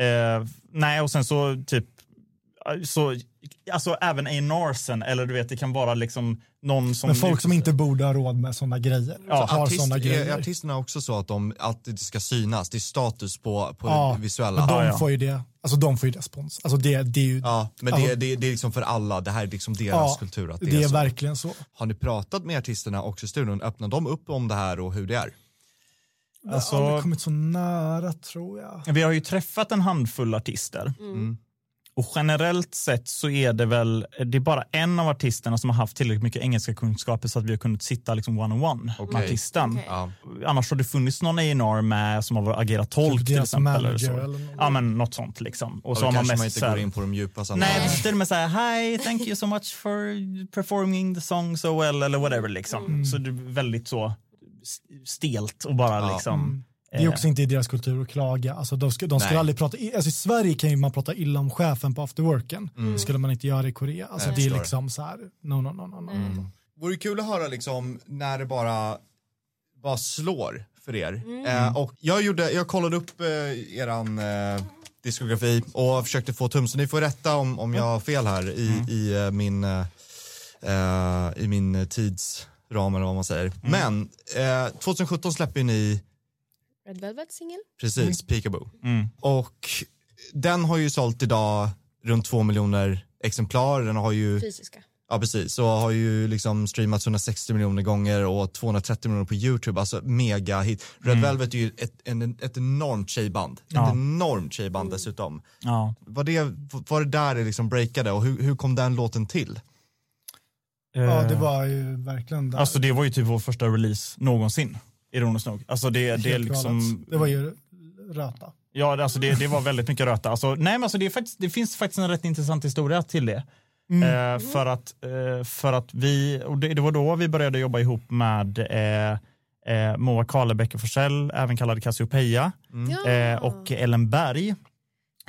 eh, nej, och sen så typ, så, alltså även A&Rsen eller du vet, det kan vara liksom någon som... Men folk som inte borde ha råd med sådana grejer. Ja, har Artist, såna är grejer. artisterna också så att, de, att det ska synas? Det är status på, på Ja, det visuella? Men de Ja, ja. får ju det. Alltså de får ju respons. Alltså det, det är ju Ja, men Alltså- det, det, det är liksom för alla. Det här är liksom deras ja, kultur. Att det, det är är så. verkligen så. Har ni pratat med artisterna också i studion? Öppnar de upp om det här och hur det är? Alltså- har aldrig kommit så nära tror jag. Vi har ju träffat en handfull artister. Och generellt sett så är det väl, det är bara en av artisterna som har haft tillräckligt mycket engelska kunskaper så att vi har kunnat sitta liksom one-on-one med Okej. artisten. Okej. Ja. Annars har det funnits någon A&R med som har agerat tolk Typ till exempel. Eller så. eller. Ja men något sånt liksom. Och Och så har man mest man inte så här- går in på de djupa sammanhangen. Nej, precis. Och med säga hi, thank you so much for performing the song so well eller whatever liksom. Mm. Så det är väldigt så stelt och bara Ja. liksom. Det är också inte i deras kultur att klaga. Alltså de ska, de Nej. aldrig prata, alltså I Sverige kan ju man prata illa om chefen på afterworken. Det skulle man inte göra i Korea. Alltså det är förstår. liksom så här, no, no, no, no, no. Vore kul att höra liksom när det bara, bara slår för er. Eh, och jag, gjorde, jag kollade upp eh, eran eh, diskografi och försökte få tum, så ni får rätta om, om jag har fel här i, i, eh, min, eh, eh, i min tidsram eller vad man säger. Men eh, 2017 släpper ni Red Velvet singel? precis Peekaboo. Mm. Och den har ju sålt idag runt två miljoner exemplar. Den har ju Fysiska. Ja precis, och har ju liksom streamats 160 miljoner gånger och 230 miljoner på YouTube, alltså mega hit. Red Velvet är ju ett, en, ett enormt tjejband, Ja. ett enormt tjejband dessutom. Ja. Var det, var det där det liksom breakade och hur, hur kom den låten till? Ja, det Eh, var ju verkligen där. Alltså det var ju typ vår första release någonsin. Ironiskt nog. Alltså det, det är liksom... Det var ju röta. Ja, alltså det, det var väldigt mycket röta. Alltså, nej, men alltså det, är faktiskt, det finns faktiskt en rätt intressant historia till det. Eh, för, att, eh, för att vi, och det, det var då vi började jobba ihop med eh, eh, Moa Karlebäcker Forsell, även kallad Cassiopeia, Ja. eh, och Ellen Berg,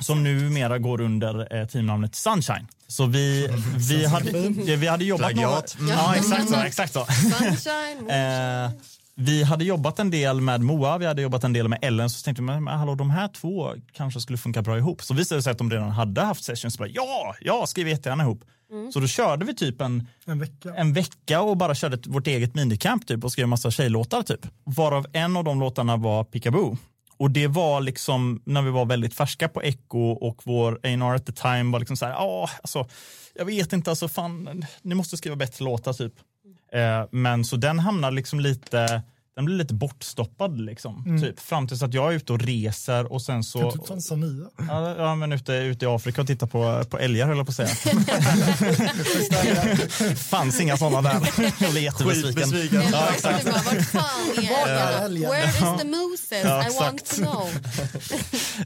som numera går under eh, teamnamnet Sunshine. Så vi, [laughs] vi, hade, vi hade jobbat Plagiat. några... Ja, exakt så. Exakt så. Sunshine. Eh, vi hade jobbat en del med Moa, vi hade jobbat en del med Ellen, så tänkte vi, men hallå, de här två kanske skulle funka bra ihop. Så visade det sig att de redan hade haft sessions. Så bara, ja, ja, skriv jättegärna ihop. Så då körde vi typ en, En vecka. en vecka och bara körde vårt eget minicamp typ och skrev massa tjejlåtar typ. Varav en av de låtarna var Peekaboo. Och det var liksom när vi var väldigt färska på Echo och vår A&R at the time var liksom så här, ja, alltså, jag vet inte, alltså fan, ni måste skriva bättre låtar typ. Eh, men så den hamnar liksom lite, den blir lite bortstoppad liksom. Typ, fram tills att jag är ute och reser och sen så... Typ Tanzania. Ja, ja men ute, ute i Afrika och tittar på, på älgar höll jag på att säga. [laughs] fanns inga sådana där. Jag blev jättebesviken. Skitbesviken. Ja, exakt. Vart fan är? Where is the mooses? Ja, I want to know. [laughs]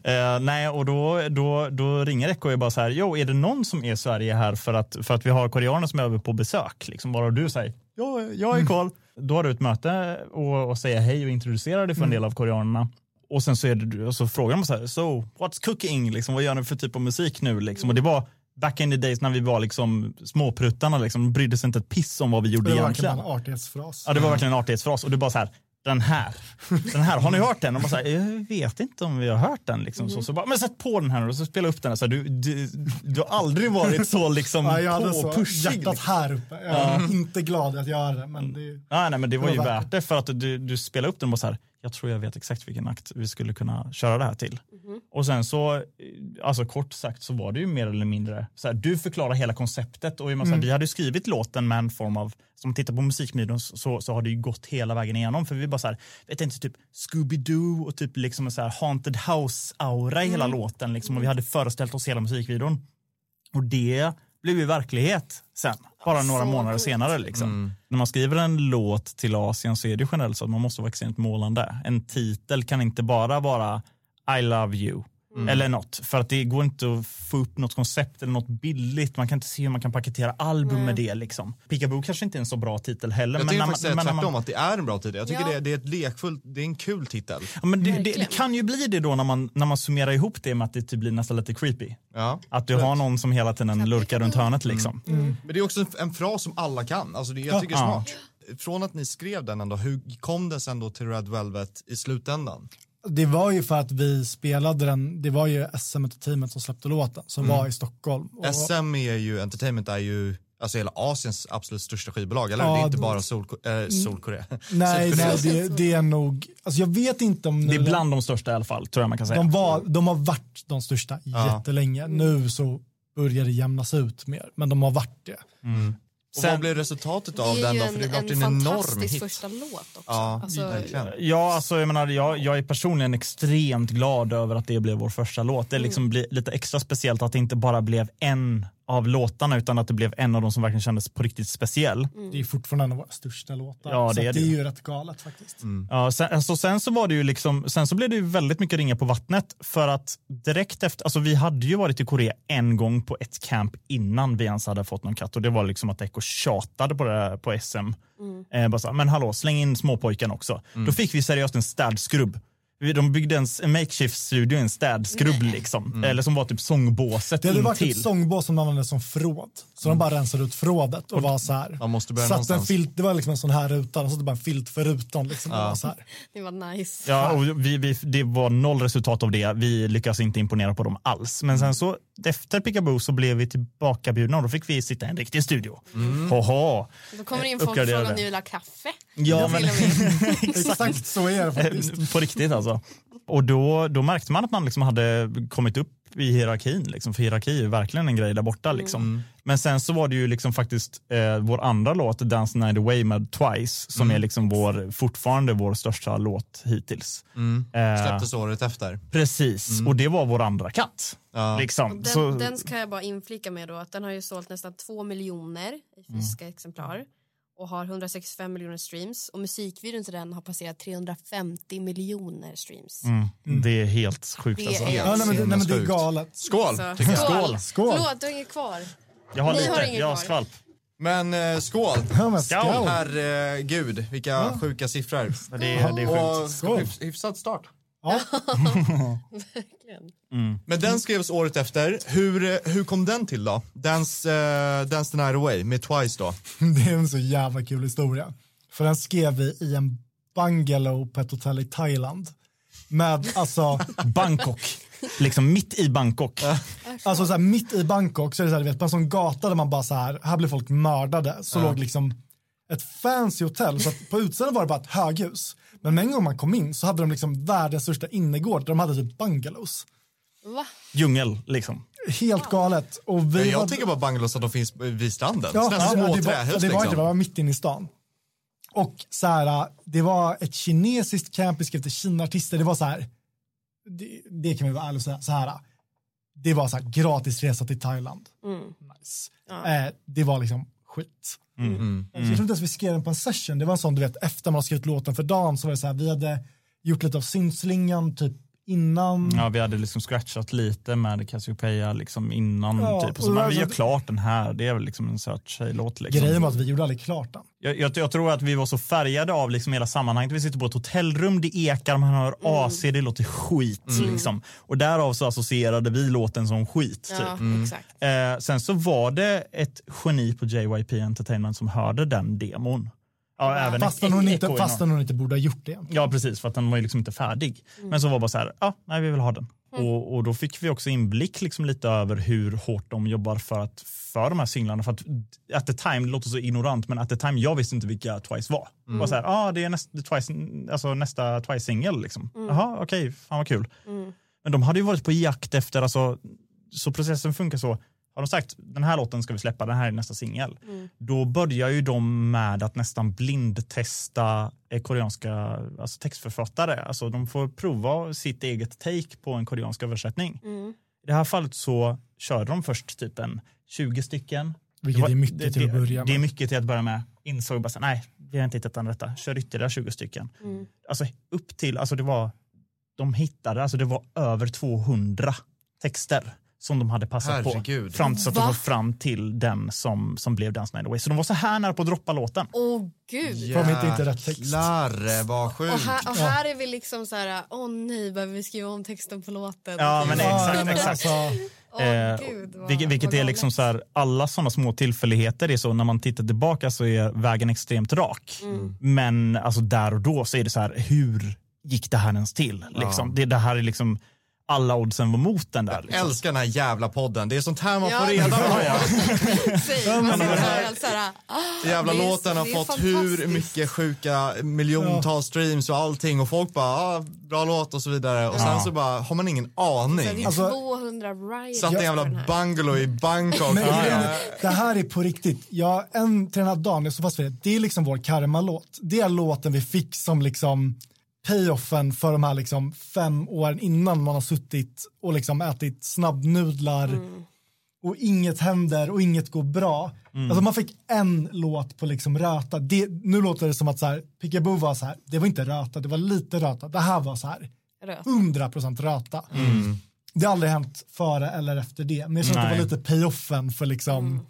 Eh, nej, och då, då, då ringer Echo och är bara så här, jo, är det någon som är i Sverige här för att, för att vi har koreaner som är över på besök? Liksom, bara du säger, ja, jag är Karl. [laughs] Då har du ett möte och, och säger hej och introducerar dig för en del av koreanerna. Och sen så, är det, och så frågar de så här, so what's cooking? Liksom, vad gör ni för typ av musik nu? Liksom? Och det var back in the days när vi var liksom småpruttarna, liksom, de brydde sig inte ett piss om vad vi gjorde Det var egentligen. verkligen en artighetsfras. Ja, det var verkligen en artighetsfras. Och du bara så här, den här, den här, har ni hört den? Och så här, jag vet inte om vi har hört den. Liksom. Så, så bara, men sätt på den här och så spela upp den. Så du, du, du har aldrig varit så liksom [laughs] Ja, jag hade så på pushig. hjärtat här uppe. Jag är inte glad att göra det, men det Nej, nej, men det var Det ju var värt det för att du, du spelade upp den och bara så här, jag tror jag vet exakt vilken akt vi skulle kunna köra det här till. Och sen så, eh, alltså kort sagt så var det ju mer eller mindre, så här, du förklarar hela konceptet och mm. vi hade ju skrivit låten med en form av, som man tittar på musikvideon så, så har det ju gått hela vägen igenom för vi bara så här, vet inte, typ Scooby-Doo och typ liksom en så här haunted house-aura i hela låten liksom och vi hade föreställt oss hela musikvideon. Och det blev ju verklighet sen. Bara några så månader coolt. senare. Liksom. Mm. När man skriver en låt till Asien så är det generellt så att man måste vara extremt målande. En titel kan inte bara vara I love you. Mm. Eller något, för att det går inte att få upp något koncept eller något billigt. Man kan inte se hur man kan paketera album med det. Liksom. Peekaboo kanske inte är en så bra titel heller. Jag men tycker faktiskt tvärtom man- att det är en bra titel. Jag tycker Ja. det, är, det är ett lekfullt, det är en kul titel. Ja, men det, det, det kan ju bli det då när man, när man summerar ihop det med att det typ blir nästan lite creepy. Ja. Att du har någon som hela tiden lurkar runt hörnet liksom. Men det är också en, en fras som alla kan. Alltså det, jag tycker det är smart. Från att ni skrev den ändå, hur kom den sen då till Red Velvet i slutändan? Det var ju för att vi spelade den, det var ju SM Entertainment som släppte låten som Mm. var i Stockholm. Och- SM är ju, Entertainment är ju alltså hela Asiens absolut största skivbolag, eller? Ja, det är inte bara Sol, äh, Solkorea. Nej, nej det, det är nog, alltså jag vet inte om Det är nu- bland de största i alla fall, tror jag man kan säga. de, var, de har varit de största jättelänge. Nu så börjar det jämnas ut mer, men de har varit det. Och vad blev resultatet av det är den ju då? en, För det blev en en enorm fantastisk hit. första låt också. Ja, alltså. Ja, alltså, jag, menar, jag, jag är personligen extremt glad över att det blev vår första låt. Det liksom blir lite extra speciellt att det inte bara blev en av låtarna utan att det blev en av de som verkligen kändes på riktigt speciell. Det är fortfarande en av våra största låtar. Ja, så det är det det är ju. rätt galet faktiskt. Ja, sen, alltså, sen så var det ju liksom, sen så blev det ju väldigt mycket ringa på vattnet för att direkt efter, alltså vi hade ju varit i Korea en gång på ett camp innan vi ens hade fått någon katt och det var liksom att Echo tjatade på, det, på SM. Eh, bara så, men hallå, släng in småpojken också. Då fick vi seriöst en städskrubb. De byggde en, en makeshift studio, en städskrubb liksom. Eller som var typ sångbåset Det hade varit ett sångbås som de använde som förråd. Så de bara rensade ut förrådet och var så här. Man måste börja satte en filt, det var liksom en sån här ruta, och så satte bara en filt för rutan. Liksom, och var så här. Det var nice. Ja, och vi, vi, det var noll resultat av det. Vi lyckades inte imponera på dem alls. Men sen så efter Peekaboo så blev vi tillbaka bjudna och då fick vi sitta i en riktig studio. Hoho. Då kommer det in folk från om ni vill ha kaffe. Ja, men. [laughs] Exakt så är det faktiskt. på riktigt alltså. Och då, då märkte man att man liksom hade kommit upp i hierarkin. Liksom, för hierarki är ju verkligen en grej där borta. Liksom. Men sen så var det ju liksom faktiskt eh, vår andra låt, Dance Night Away med Twice, som är liksom vår, fortfarande vår största låt hittills. Eh, Släpptes året efter. Precis, och det var vår andra katt. Ja. Liksom. Den, så, den ska jag bara inflika med då att den har ju sålt nästan två miljoner i fysiska exemplar och har 165 miljoner streams och musikvideon till den har passerat 350 miljoner streams. mm, det är helt sjukt. Det alltså. är- Ja, nej, men, det- nej, men det är galet. Skål! Så, tycker jag. Skål. Skål. Förlåt, du har inget kvar. Jag har Ni har lite, ingen jag har kvar. skvalp. Men eh, skål! Ja, men Skål. skål. Herregud, vilka sjuka siffror. Det, det är Och sjukt. Hyfs, hyfsad start. Ja. [laughs] Verkligen. Men den skrevs året efter. Hur, eh, hur kom den till då? Dance, uh, Dance the night away med Twice då? [laughs] Det är en så jävla kul historia. För den skrev vi i en bungalow på ett hotell i Thailand. Med alltså, [laughs] Bangkok. Liksom mitt i Bangkok. alltså så här, mitt i Bangkok så är det så här, du vet, på en sån gata där man bara så här, här blir folk mördade. Så låg liksom ett fancy hotell. Så att på utsidan var det bara ett höghus. Men en gång man kom in så hade de liksom världens största innergård där de hade typ bungalows. Va? Djungel liksom. Helt galet. Och vi jag hade... tänker bara bungalows att de finns vid stranden. Ja, Sådana ja, små det var, trähus det var liksom. inte, det var mitt inne i stan. Och så här, det var ett kinesiskt camp, vi skrev till Kina-artister, det var så här, det, det kan vi vara ärliga och säga, så här, det var så här gratis resa till Thailand. Nice. Eh, det var liksom skit. Mm. Så jag tror inte ens vi skrev den på en session, det var en sån du vet, efter man har skrivit låten för dagen så var det så här, vi hade gjort lite av syntslingan typ innan. Ja, vi hade liksom scratchat lite med Cassiopeia liksom innan. Ja, typ. och så, och men alltså- vi gör klart den här. Det är väl liksom en söt tjejlåt. Liksom. Grejen var att vi gjorde aldrig klart den. Jag, jag, jag tror att vi var så färgade av liksom hela sammanhanget. Vi sitter på ett hotellrum, det ekar, man hör AC, det låter skit. Liksom. Och därav så associerade vi låten som skit. Typ. Ja, exakt. Eh, sen så var det ett geni på JYP Entertainment som hörde den demon. Ja, även Fastän hon, inte, fastän hon inte borde ha gjort det. Ja, precis, för att den var ju liksom inte färdig. Men så var bara så här, ja, nej, vi vill ha den. Och, och då fick vi också inblick liksom lite över hur hårt de jobbar för, att, för de här singlarna. För att at the time, det låter så ignorant, men at the time, jag visste inte vilka Twice var. Det var så här, ah, det är nästa, Twice, alltså nästa Twice-singel. Liksom. Jaha, okej, fan vad kul. Men de hade ju varit på jakt efter, alltså, så processen funkar så. Har de sagt den här låten ska vi släppa, den här är nästa singel. Då börjar ju de med att nästan blindtesta eh, koreanska alltså textförfattare. Alltså de får prova sitt eget take på en koreansk översättning. I det här fallet så körde de först typ en 20 stycken. Vilket Det var- är mycket det, till att börja Det är med. mycket till att börja med. Insåg bara så nej, vi har inte hittat den rätta. Kör ytterligare 20 stycken. Mm. Alltså upp till, alltså det var, de hittade, alltså det var över 200 texter som de hade passat Herregud. på. Fram tills att de Va? var fram till den som, som blev Dance Night Away. Så de var så här nära på att droppa låten. Åh gud. För de inte rätt text. Jäklar vad sjukt. Och här, och här är vi liksom så här, åh nej, behöver vi skriva om texten på låten? Ja, men exakt, Ja, exakt. [laughs] Eh, gud, vad- vilket vilket är liksom så här, alla sådana små tillfälligheter är så när man tittar tillbaka så är vägen extremt rak. Mm. Men alltså där och då så är det så här, hur gick det här ens till? Liksom? Det, det här är liksom, alla oddsen var mot den där. Liksom. Älskar den här jävla podden. Det är sånt här man Ja. får reda på. [laughs] Säg, man sitter här och så här, ah, Jävla det låten har det fått hur mycket sjuka miljontals streams och allting och folk bara ah, bra låt och så vidare och sen så bara har man ingen Så det aning. är Alltså- 200 rides Satt en jävla bungalow i Bangkok. Men Ja, ja. är, det här är på riktigt. Jag, en till den här dagen, jag står fast vid det. Det är liksom vår karma-låt. Det är låten vi fick som liksom payoffen för de här liksom fem åren innan man har suttit och liksom ätit snabbnudlar och inget händer och inget går bra. Alltså man fick en låt på liksom röta. Det, nu låter det som att så här, Pickaboo var så här, det var inte röta, det var lite röta. Det här var så här, Röt. 100% röta. Det har aldrig hänt före eller efter det, men jag känner att det var lite payoffen för liksom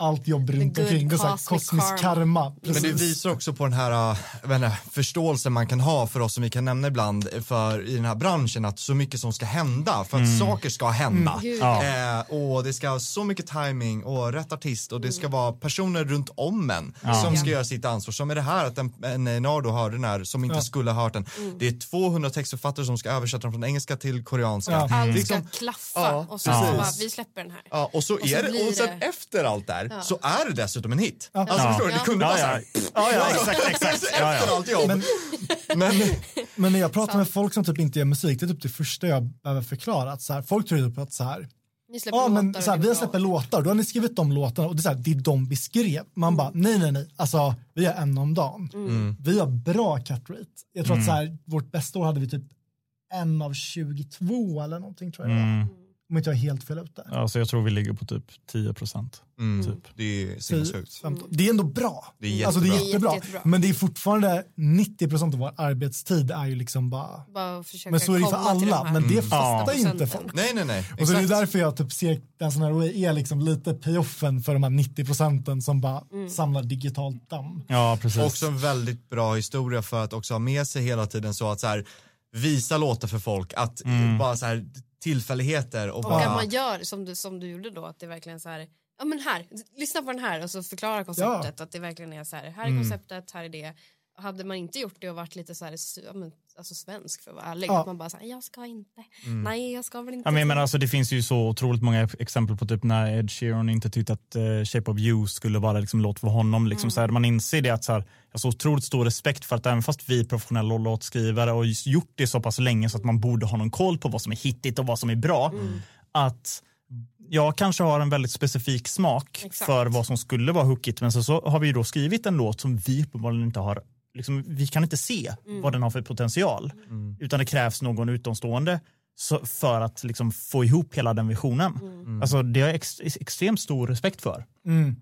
allt jobb runt omkring. Det är så här kosmisk karma. karma. Men det visar också på den här äh, inte, förståelsen man kan ha för oss som vi kan nämna ibland för i den här branschen att så mycket som ska hända för att saker ska hända. Gud, Ja. Eh, och det ska ha så mycket timing och rätt artist och det ska vara personer runt om en som ska göra sitt ansvar. Som är det här att en, en Nardo hörde den här som inte skulle ha hört den. Det är 200 textförfattare som ska översätta den från engelska till koreanska. Ja. Allt Liksom- ska klaffa Ja, och så, så bara, vi släpper den här. Ja, och så, Och så är det, och sen det- efter allt där så är det dessutom en hit. Alltså Ja. förstår du, det Ja. kunde Ja, vara så ja. här. Ja, ja, exakt, exakt. [laughs] Ja, Efter ja. allt jobb. Men- Men, Men när jag pratar med folk som typ inte gör musik, det är typ det första jag behöver förklara. Att så här, folk tror typ att så här, Ni släpper ja men så här, vi har släppt låtar, då har ni skrivit de låtarna och det är, så här, det är de vi skrev. Man bara, nej nej nej, alltså vi har en om dagen. Mm. Vi har bra cut rate. Jag tror att så här, vårt bästa år hade vi typ en av 22 eller någonting tror jag. Mm. Om inte jag är helt fel ute. Alltså, jag tror vi ligger på typ 10 procent. mm, Typ. det är 10, sinnessjukt. 15. Det är ändå bra. Det är alltså, det är jättebra. jättebra. Jätte- jättebra. Men det är fortfarande 90% av vår arbetstid är ju liksom bara Bara Men så är det för alla, de men det sista fattar inte procenten. folk. Nej, nej, nej. Och så är det Exakt. därför jag typ ser den sån här är liksom lite payoffen för de här 90 procenten som bara Mm. samlar digitalt damm. Ja, precis. Också en väldigt bra historia för att också ha med sig hela tiden så att så här, visa låtar för folk, att bara så här tillfälligheter och Och bara... att man gör som du, som du gjorde då, att det verkligen så här, ja men här, lyssna på den här och så förklara konceptet, att det verkligen är så här, här är konceptet, här är det. Och hade man inte gjort det och varit lite så här, ja, men, alltså svensk för att vara ärlig, Ja. att man bara så här, jag ska inte, nej jag ska väl inte. Ja, men, men alltså, det finns ju så otroligt många exempel på typ när Ed Sheeran inte tyckte att uh, Shape of You skulle vara liksom, låt för honom. Liksom, så här, man inser det att så här, jag har så otroligt stor respekt för att även fast vi är professionella låtskrivare och just gjort det så pass länge så att man borde ha någon koll på vad som är hittigt och vad som är bra. Att jag kanske har en väldigt specifik smak Exakt. för vad som skulle vara hookigt men så, så har vi ju då skrivit en låt som vi uppenbarligen inte har Liksom, vi kan inte se vad den har för potential. Utan det krävs någon utomstående så, för att liksom, få ihop hela den visionen. Alltså, det har jag ex, extremt stor respekt för.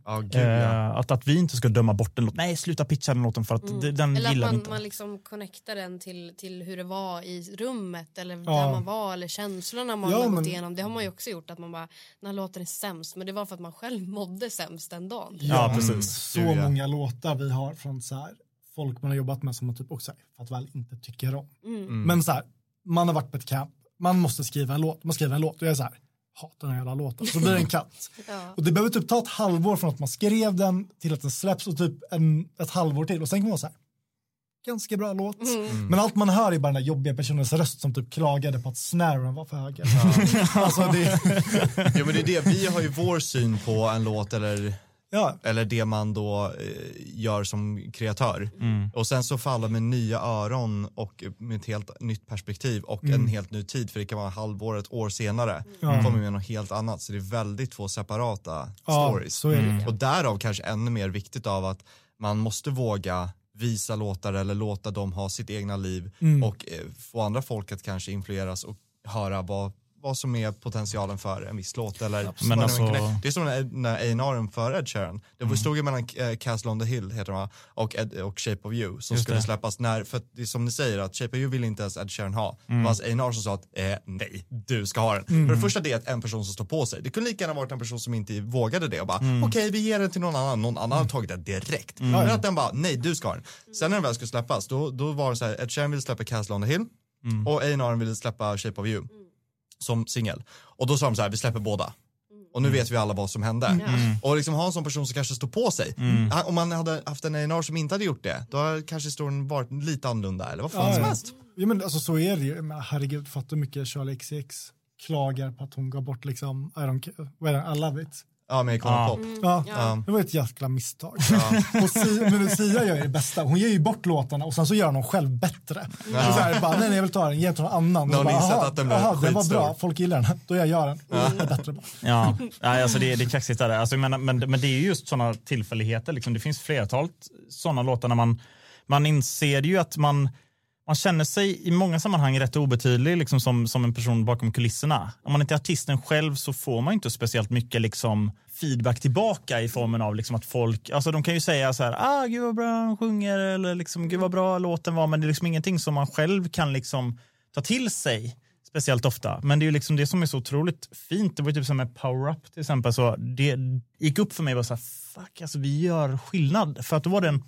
Ja, gud, ja. Eh, att, att vi inte ska döma bort en låt. Nej, sluta pitcha den låten för att det- den Eller att gillar vi man, inte. man liksom connectar den till, till hur det var i rummet eller Ja. där man var eller känslorna man Ja, har gått men- igenom. Det har man ju också gjort att man bara, den här låten är sämst men det var för att man själv mådde sämst den dagen. Ja, precis. Så Gud, ja. många låtar vi har från så här, folk man har jobbat med som man typ också för att väl inte tycker om. Mm. Men så här, man har varit på ett camp, man måste skriva en låt, man skriver en låt och jag är så här, hatar den här jävla låten. Så blir det en [laughs] katt. Ja. Och det behöver typ ta ett halvår från att man skrev den till att den släpps och typ en, ett halvår till och sen kan man vara så här, ganska bra låt. Men allt man hör är bara den där jobbiga personens röst som typ klagade på att snaren var för höga. [laughs] alltså det, [laughs] Jo, men det är det, vi har ju vår syn på en låt eller ja, eller det man då eh, gör som kreatör. Och sen så faller med nya öron och med ett helt nytt perspektiv och en helt ny tid för det kan vara halvår, ett år senare. Ja. kommer med något helt annat så det är väldigt två separata ja stories. så är det. Och därav kanske ännu mer viktigt av att man måste våga visa låtar eller låta dem ha sitt egna liv Mm. och eh, få andra folk att kanske influeras och höra vad vad som är potentialen för en viss låt. Eller Men alltså-. Det är som när- när A&R'n för Ed Sheeran. Det Mm. var stod ju mellan eh, Castle on the Hill heter de, och, Ed, och Shape of You som Just skulle det. släppas när, för det är som ni säger att Shape of You vill inte ens Ed Sheeran ha. Mm. Det var alltså A&R som sa att eh, nej, du ska ha den. För det första det är att en person som står på sig. Det kunde lika gärna varit en person som inte vågade det och bara Mm. okej vi ger den till någon annan, någon annan har tagit den direkt. Men att den bara nej du ska ha den. Sen när den väl skulle släppas då, då var det så här Ed Sheeran ville släppa Castle on the Hill Mm. och A&R ville släppa Shape of You som singel. Och då sa de så här, vi släpper båda. Och nu vet vi alla vad som hände. Och liksom ha en sån person som kanske står på sig. Han- Om man hade haft en A&R som inte hade gjort det, då hade kanske historien varit lite annorlunda eller vad fan Ja, som ja. helst. Ja, men alltså, så är det ju. Men herregud, fatta hur mycket Charlie XCX klagar på att hon gav bort liksom, I don't care, det, I love it. Ja, med Icona Ja. Pop. Ja, Ja. det var ett jäkla misstag. [laughs] Och si, men Sia gör ju det bästa. Hon ger ju bort låtarna och sen så gör hon dem själv bättre. Så så här, bara, nej, nej, jag vill ta den, ge den till någon annan. Och bara, insett "Jaha, att den blev jaha, den var skitstor." bra, folk gillar den, då jag gör den. Det är bättre bara. Ja, Nej, alltså det, det är kaxigt. Där. Alltså, men, men, men det är ju just sådana tillfälligheter. Liksom. Det finns flertalet sådana låtar när man, man inser ju att man, man känner sig i många sammanhang rätt obetydlig liksom, som, som en person bakom kulisserna. Om man inte är artisten själv så får man inte speciellt mycket liksom, feedback tillbaka i formen av liksom, att folk, alltså de kan ju säga så här, ah gud vad bra han sjunger eller liksom, gud vad bra låten var, men det är liksom ingenting som man själv kan liksom ta till sig speciellt ofta. Men det är ju liksom det som är så otroligt fint. Det var ju typ som med Power Up till exempel. Så det gick upp för mig och var så här, fuck alltså vi gör skillnad. För att då var det en,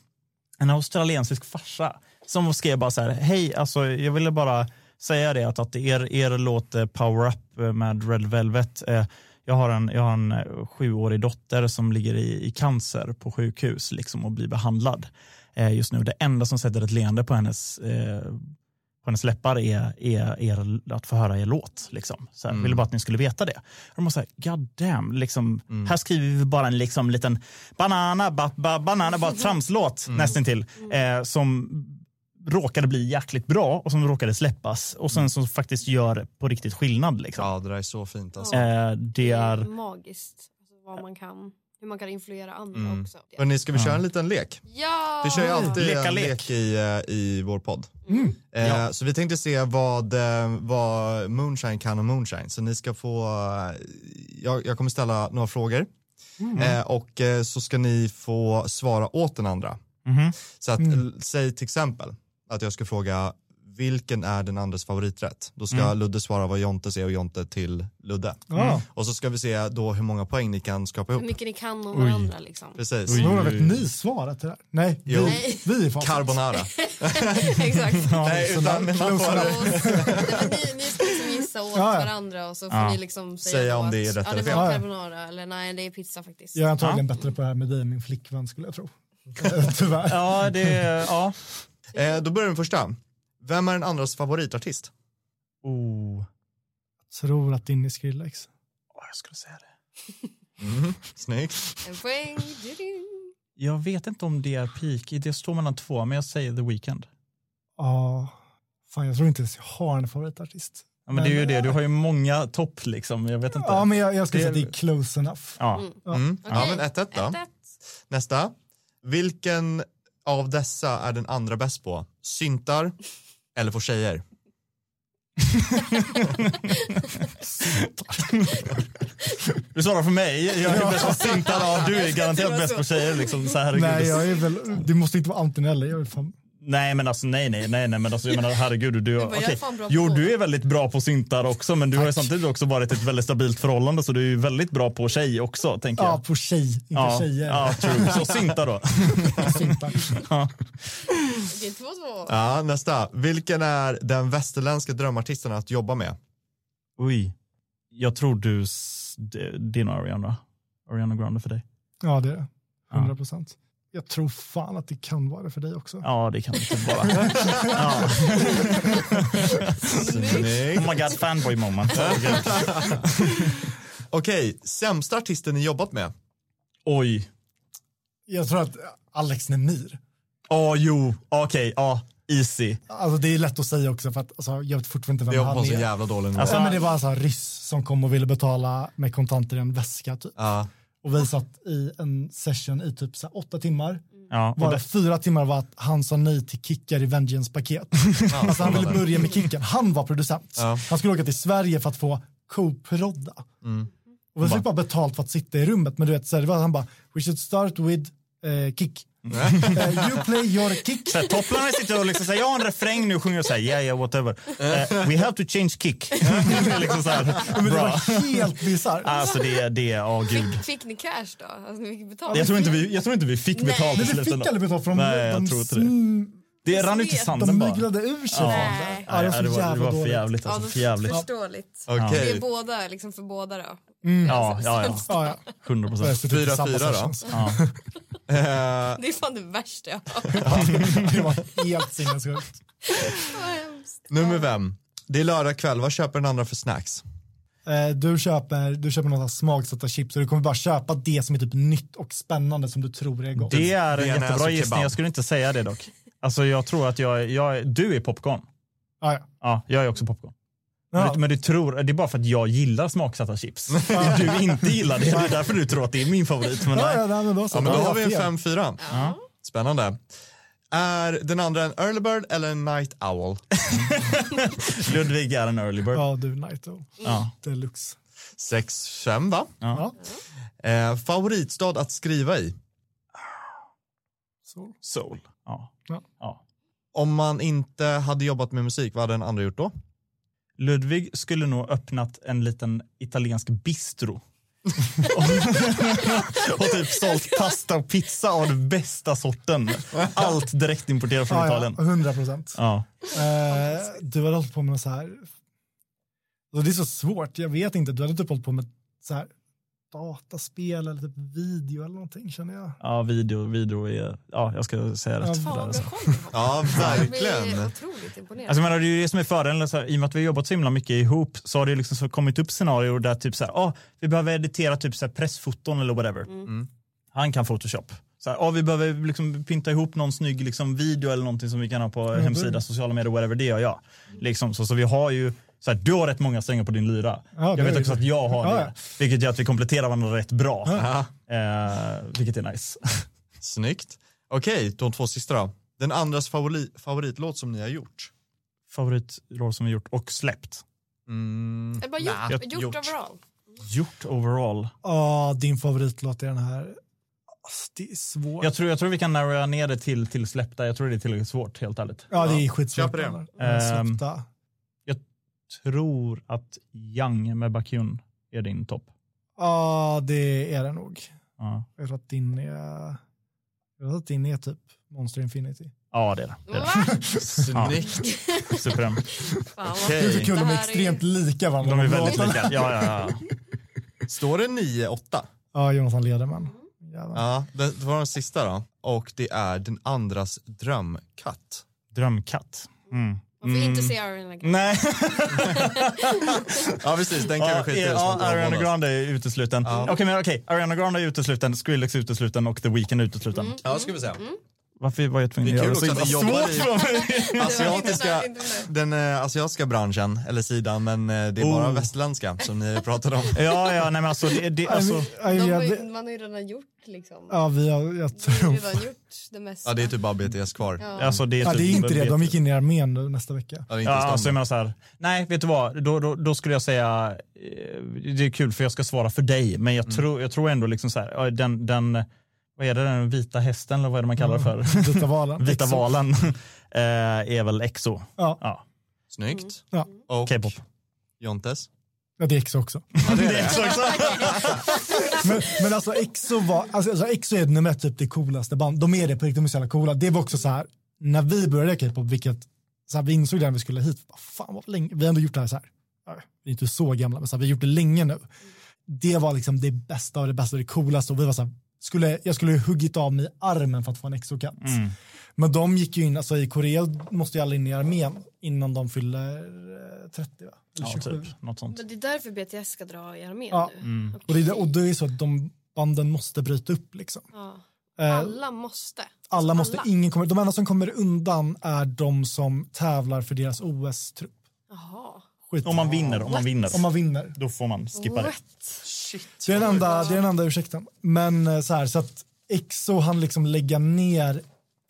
en australiensisk farsa som skrev bara så här, hej alltså jag ville bara säga det att, att er, er låt eh, Power Up eh, med Red Velvet, eh, jag har en, jag har en eh, sjuårig dotter som ligger i, i cancer på sjukhus liksom, och blir behandlad eh, just nu. Det enda som sätter ett leende på hennes eh, på hennes läppar är, är, är att få höra er låt. Liksom. Så här, Ville bara att ni skulle veta det. De var så här, god damn, liksom, här skriver vi bara en liksom, liten banana, ba, ba, banana, bara tramslåt nästintill. Eh, som råkade bli jäkligt bra och som råkade släppas och sen som faktiskt gör på riktigt skillnad. Liksom. Ja, det där är så fint alltså. Eh, det är... magiskt alltså, vad man kan, hur man kan influera andra Mm. också. Hörrni, ska vi köra en liten lek? Ja! Vi kör ju alltid Leka en lek. lek i, eh, i vår podd. Eh, Ja. Så vi tänkte se vad, eh, vad Moonshine kan om Moonshine. Så ni ska få, jag, jag kommer ställa några frågor. Eh, och så ska ni få svara åt den andra. Mhm. Så att, l- säg till exempel att jag ska fråga vilken är den andres favoriträtt? Då ska Ludde svara vad Jonte säger och Jonte till Ludde. Ja. Och så ska vi se då hur många poäng ni kan skapa Hur ihop. mycket ni kan om varandra liksom. Precis. Oj. Några vet ni svaret till det här? Nej, Jo. vi, vi är facit. Carbonara. [laughs] Exakt. Nej, utan men man får, nej, ni, ni ska liksom gissa åt Ja, ja. varandra och så får Ja. ni liksom säga, Säga om att, det är rätt ja, eller det fel. Ja, ja. carbonara eller nej det är pizza faktiskt. Jag är antagligen bättre på det här med dig, min flickvän skulle jag tro. [laughs] Tyvärr. Ja, det... Ja. Eh, då börjar den första. Vem är den andras favoritartist? Oh. Tror att din är Skrillex. Åh, jag skulle säga det. Mm. Snyggt. En poäng. Jag vet inte om det är peak. Det står mellan två, men jag säger The Weeknd. Ja, fan jag tror inte ens jag har en favoritartist. Ja, men det är ju det, du har ju många topp liksom. Jag vet inte. Ja, men jag, jag skulle Det- säga att det är close enough. Ja. Mm. Ja, Okej. men 1-1 då. 1-1. Nästa. Vilken av dessa är den andra bäst på? Syntar eller får tjejer? Du svarar för mig. Jag är bäst på syntar. Ja, du är garanterat bäst på tjejer. Liksom. Så herregud. Nej, jag är väl, det måste inte vara antingen eller. Jag är fan, Nej men alltså nej nej nej nej men alltså jag menar herregud du, bara, på Jo du är väldigt bra på syntar också men du har ju samtidigt också varit ett väldigt stabilt förhållande så du är ju väldigt bra på tjej också tänker ja, jag. på tjej, inte Ja, tjejer. ja true. Så syntar då. Syntar. Okej, 2-2. Ja, nästa. Vilken är den västerländska drömartisten att jobba med? Oj. Jag tror du, det är nog Ariana. Ariana Grande för dig. Ja, det är det. 100 procent. Jag tror fan att det kan vara det för dig också. Ja det kan det vara. [laughs] ja. Snyggt. Oh my god fanboy moment. [laughs] Okej, sämsta artisten ni jobbat med? Oj. Jag tror att Alex Nemir. Ja jo okej ja easy. Alltså det är lätt att säga också för att alltså, jag vet fortfarande inte vem han en så är. jävla dålig. Alltså- men det var alltså ryss som kom och ville betala med kontanter i en väska typ. Ja. Och vi satt i en session i typ så åtta timmar. Ja, och Bara det, fyra timmar var att han sa nej till kickar i Vengeance paket. [laughs] alltså han ville börja med kicken. Han var producent. Ja. Han skulle åka till Sverige för att få co-prodda. Mm. Och vi fick bara betalt för att sitta i rummet. Men du vet, så här, det var, han bara, we should start with eh, kick. [laughs] Eh, you play your kick. Så här, Topplarna sitter och liksom säger jag har en refräng nu och sjunger och säger yeah yeah whatever. Eh, we have to change kick. [laughs] Liksom så här, Men det var helt bisarrt. Alltså det, det är, åh gud. Fick, fick ni cash då? Alltså, ni fick betalt? Jag tror inte vi, jag tror inte vi fick Nej. betalt Men vi fick aldrig betalt för de, Nej, jag de, tror inte det. Det rann ut i De sanden de bara. myglade ur sig. Ja. från Nej. Ja, det var så det var, det jävla var för dåligt. jävligt. Alltså, för jävligt. Förståeligt. Okej, Det är båda, liksom för båda då. Ja, ja, ja. Ja, ja. 100 Jag har procent. suttit i Fyra, samma fyra då? Eh, Det är fan det värsta jag har hört. [laughs] Det var helt sinnessjukt. Nummer fem. Det är lördag kväll, vad köper den andra för snacks? Eh, Du köper, du köper några smaksatta chips och du kommer bara köpa det som är typ nytt och spännande som du tror är gott. Det är en Bearnaise jättebra och gissning. Jag skulle inte säga det dock. Alltså jag tror att jag, jag du är popcorn. Ja, ja. Ja, jag är också popcorn. Men, Ja. du, men du tror, det är bara för att jag gillar smaksatta chips. [laughs] Du inte gillar det, det är därför du tror att det är min favorit. Men Ja, nej. ja, nej, men då. Ja, men då har vi en fel. 5-4. Ja. Spännande. Är den andra en early bird eller en night owl? [laughs] Ludvig är en early bird. Ja, du Naito. Ja. Deluxe. 6-5 va? Ja. Eh, favoritstad att skriva i? Soul. Ja. Ja. Ja. Om man inte hade jobbat med musik, vad hade den andra gjort då? Ludvig skulle nog öppnat en liten italiensk bistro. och typ sålt pasta och pizza av den bästa sorten. Allt direkt importerat från Ja, ja, Italien. 100 procent. Ja. Eh, du hade hållit på med så här. Alltså, det är så svårt, jag vet inte. Du hade typ hållit på med så här dataspel eller typ video eller någonting känner jag. ja, video, video är, ja jag ska säga rätt. Ja, för det, alltså. Ja, Jag blir verkligen. otroligt imponerad. Alltså, jag menar, det är ju det som är fördelen, så här, i och med att vi har jobbat så himla mycket ihop så har det liksom så kommit upp scenarier där typ så här, ah, vi behöver editera typ så här pressfoton eller whatever. Han kan Photoshop. Så här, ah, vi behöver liksom pynta ihop någon snygg liksom, video eller någonting som vi kan ha på hemsida, sociala medier, whatever, det gör jag. Liksom, så, så vi har ju, så här, du har rätt många strängar på din lyra. Ja, jag vet också det. att jag har Ja, det. ja. Vilket gör att vi kompletterar varandra rätt bra. Eh, vilket är nice. [laughs] snyggt. Okej, de två sista då. Den andras favori, favoritlåt som ni har gjort? Favoritroll som vi gjort och släppt. Mm, Det är bara gjort, gjort, gjort. overall. Gjort overall. Ja, din favoritlåt är den här. Alltså, det är svårt. Jag tror, jag tror vi kan narrowa ner det till, till släppta. Jag tror det är tillräckligt svårt, helt ärligt. Ja, det är Ja, skitsvårt. köper det. Eller? Ehm, Släppta. Tror att Young med Bakyun är din topp. Ja, det är det nog. Ja. Jag tror att din är, jag tror att din är typ Monster Infinity. ja, det är det. det, är Va? Snyggt. det. Suprem. Okej. Det är så kul, de är extremt lika varandra. De är väldigt lika. Ja, ja, ja. Står det 9-8? Ja, Jonathan Lederman. Jävlar. Ja, det det var den sista då. Och det är den andras drömkatt. Drömkatt. Mm. Man får inte se Ariana Grande. Nej. [laughs] Ja, precis. Den kan Ja, vi skita i. ja, Ariana Grande är utesluten. Okej, men okej. Ariana Grande är utesluten, Skrillex är utesluten och The Weeknd är utesluten. Mm. Ja, ska vi säga. Varför var jag tvungen Det att är göra kul så också att himla svårt för mig? [laughs] Asiatiska, den eh, asiatiska branschen, eller sidan, men eh, det är bara Oh. västerländska som ni pratade om. [laughs] Ja, ja, nej men alltså, det, det, Ja, alltså ja, De ja, ju, man har ju redan gjort liksom. Ja, vi har, jag De har tror... ju redan gjort det mesta. Ja, det är typ bara BTS kvar. Ja. Ja. Alltså, det, är Ja, typ- det är inte det. De gick in i armén nu nästa vecka. det är inte Ja, alltså, jag menar så här, nej, vet du vad? Då, då, då skulle jag säga, eh, det är kul för jag ska svara för dig, men jag, tror, jag tror ändå liksom så här, ja, den, den, vad är det, den vita hästen eller vad är det man kallar det för? Vita valen. [laughs] Vita Exo. valen eh, är väl EXO. Ja, Ja, Snyggt. ja. Och K-pop. Jontes. ja, det är Exo också. Ja, det är [laughs] det. EXO också. [laughs] Men, men alltså Exo var, alltså, alltså Exo är nummer ett typ det coolaste band. De är det på riktigt, de är så jävla coola. Det var också så här, när vi började K-pop, vilket, så här, vi insåg när vi skulle hit, vad fan vad länge, vi har ändå gjort det här så här, vi är inte så gamla, men så här, vi har gjort det länge nu. Det var liksom det bästa och det bästa det coolaste och vi var så här, skulle, jag skulle huggit av mig armen för att få en exokatt. Mm. Men de gick ju in, alltså i Korea måste ju alla in i armén innan de fyller eh, 30 va? Eller Ja, 27. typ. Något sånt. Men det är därför BTS ska dra i armén Ja. nu. Mm. Och, det, är det- och det är så att de banden måste bryta upp liksom. Ja. Eh, Alla måste. Alla måste, alla. ingen kommer, de enda som kommer undan är de som tävlar för deras OS-trupp. Jaha. Skit. Om man vinner, om man vinner, Om man vinner. då får man skippa det. What? Det är den enda, det är den enda ursäkten. Men eh, så här, så att EXO han liksom lägga ner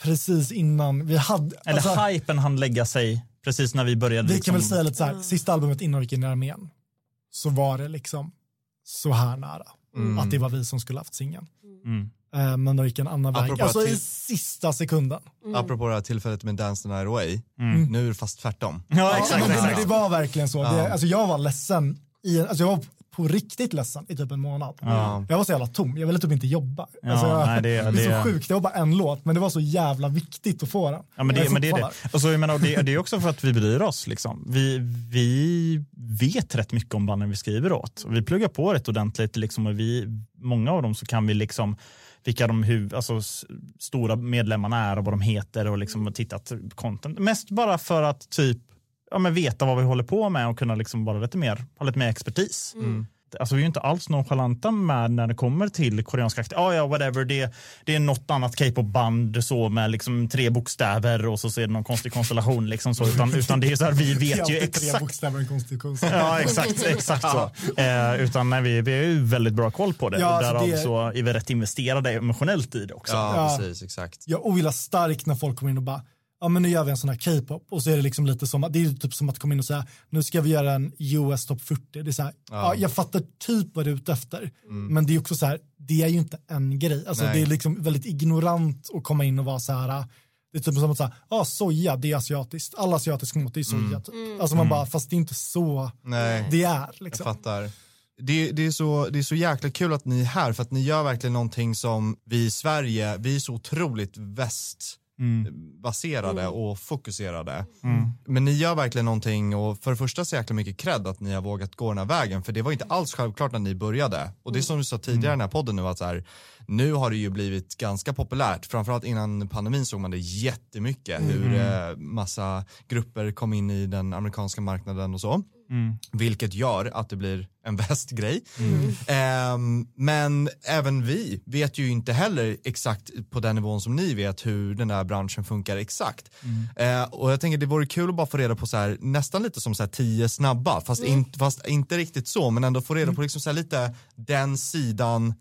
precis innan vi hade, Eller alltså, hypen han lägga sig precis när vi började. vi liksom, kan väl säga lite så här, sista albumet innan vi gick in i armén. så var det liksom så här nära. Att det var vi som skulle haft singeln. Mm. Eh, men de gick en annan väg. Apropå Alltså i till- sista sekunden. Apropå det här tillfället med Dance the Night Away, Mm. nu är det fast tvärtom. Ja, Ja, exakt. exakt. det var verkligen så. Ja. Det, alltså jag var ledsen. I, alltså jag var på riktigt ledsen i typ en månad. Ja. Jag var så jävla tom, jag ville typ inte jobba. Ja, alltså jag, nej, det- det, är det- så sjukt, det var bara en låt men det var så jävla viktigt att få den. Ja, men det, men det är det. Och så, jag menar, det, det är också för att vi bryr oss. Liksom. Vi, vi vet rätt mycket om banden vi skriver åt. Vi pluggar på rätt ordentligt. Liksom, och vi, många av dem så kan vi liksom vilka de huv, alltså, stora medlemmarna är och vad de heter och liksom tittat content. Mest bara för att typ ja, men veta vad vi håller på med och kunna liksom vara lite mer, ha lite mer expertis. Alltså, vi är ju inte alls nonchalanta med när det kommer till koreanska akter. Ja, ja, whatever. Det, det är något annat K-pop-band så med liksom tre bokstäver och så ser det någon konstig konstellation. Liksom så, utan, utan det är så här, vi [laughs] är vet ju alltid tre exakt. bokstäver en konstitution. Ja, exakt, exakt så. Eh, utan nej, vi, vi har ju väldigt bra koll på det. Ja, och alltså därav det- så är vi rätt investerade emotionellt i det också. Ja, Ja. precis, exakt. Jag ogillar starkt när folk kommer in och bara ja men nu gör vi en sån här K-pop och så är det liksom lite som att det är typ som att komma in och säga nu ska vi göra en US top 40. Det är så här, ja. jag fattar typ vad du är ute efter men det är också så här det är ju inte en grej. Alltså Nej. det är liksom väldigt ignorant att komma in och vara så här det är typ som att säga, ja soja det är asiatiskt, all asiatisk mat är soja typ. Alltså man bara, fast det är inte så Nej. det är Jag liksom. fattar. Det, det, är så, det är så jäkla kul att ni är här för att ni gör verkligen någonting som vi i Sverige, vi är så otroligt västbaserade och fokuserade. Men ni gör verkligen någonting och för det första så jäkla mycket cred att ni har vågat gå den här vägen för det var inte alls självklart när ni började. Och det är som du sa tidigare i den här podden nu att så här, nu har det ju blivit ganska populärt. Framförallt innan pandemin såg man det jättemycket hur eh, massa grupper kom in i den amerikanska marknaden och så. Vilket gör att det blir en [laughs] västgrej. Ehm, men även vi vet ju inte heller exakt på den nivån som ni vet hur den där branschen funkar exakt. Eh, och jag tänker det vore kul att bara få reda på så här, nästan lite som så här tio snabba, fast, in, fast inte riktigt så, men ändå få reda på liksom så här lite den sidan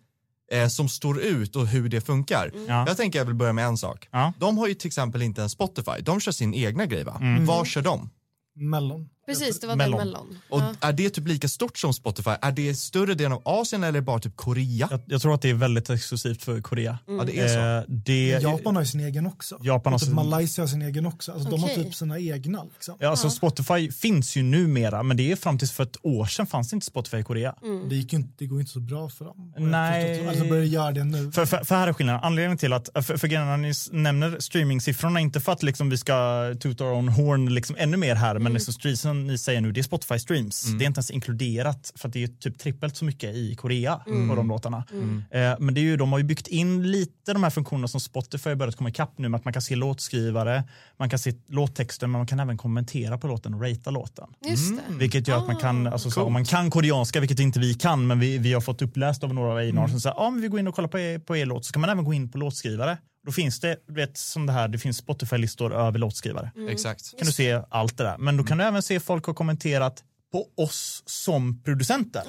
eh, som står ut och hur det funkar. Ja. Jag tänker jag vill börja med en sak. Ja. De har ju till exempel inte en Spotify, de kör sin egna grej va? Var kör de? Mellon. Precis, det var Mellon. den Mellon. Och Ja. är det typ lika stort som Spotify? Är det större delen av Asien eller bara typ Korea? Jag, jag tror att det är väldigt exklusivt för Korea. Ja, det är så. Eh, det, Japan har ju sin egen också. Japan har typ sin- Malaysia har sin egen också. Alltså, De har typ sina egna. Liksom. Ja, alltså Spotify finns ju numera, men det är fram tills för ett år sedan fanns det inte Spotify i Korea. Mm. Det, gick inte, det går inte så bra för dem. Nej. Alltså börjar göra det nu. För, för, för här är skillnaden. Anledningen till att, för, för grejen när ni nämner streamingsiffrorna, inte för att liksom vi ska tuta our own horn liksom ännu mer här, men liksom streams som ni säger nu, det är Spotify streams. Det är inte ens inkluderat, för att det är typ trippelt så mycket i Korea på de låtarna. Eh, men det är ju, de har ju byggt in lite de här funktionerna som Spotify har börjat komma ikapp nu, med att man kan se låtskrivare, man kan se låttexter, men man kan även kommentera på låten och ratea låten. Just det. Vilket gör att man kan, alltså, så, om man kan koreanska, vilket inte vi kan, men vi, vi har fått uppläst av några av A&R som säger, ja men vi går in och kollar på er, på er låt, så kan man även gå in på låtskrivare. Då finns det, du vet, som det här, det finns Spotify-listor över låtskrivare. Exakt. kan du se allt det där. Men då kan du även se folk har kommenterat på oss som producenter.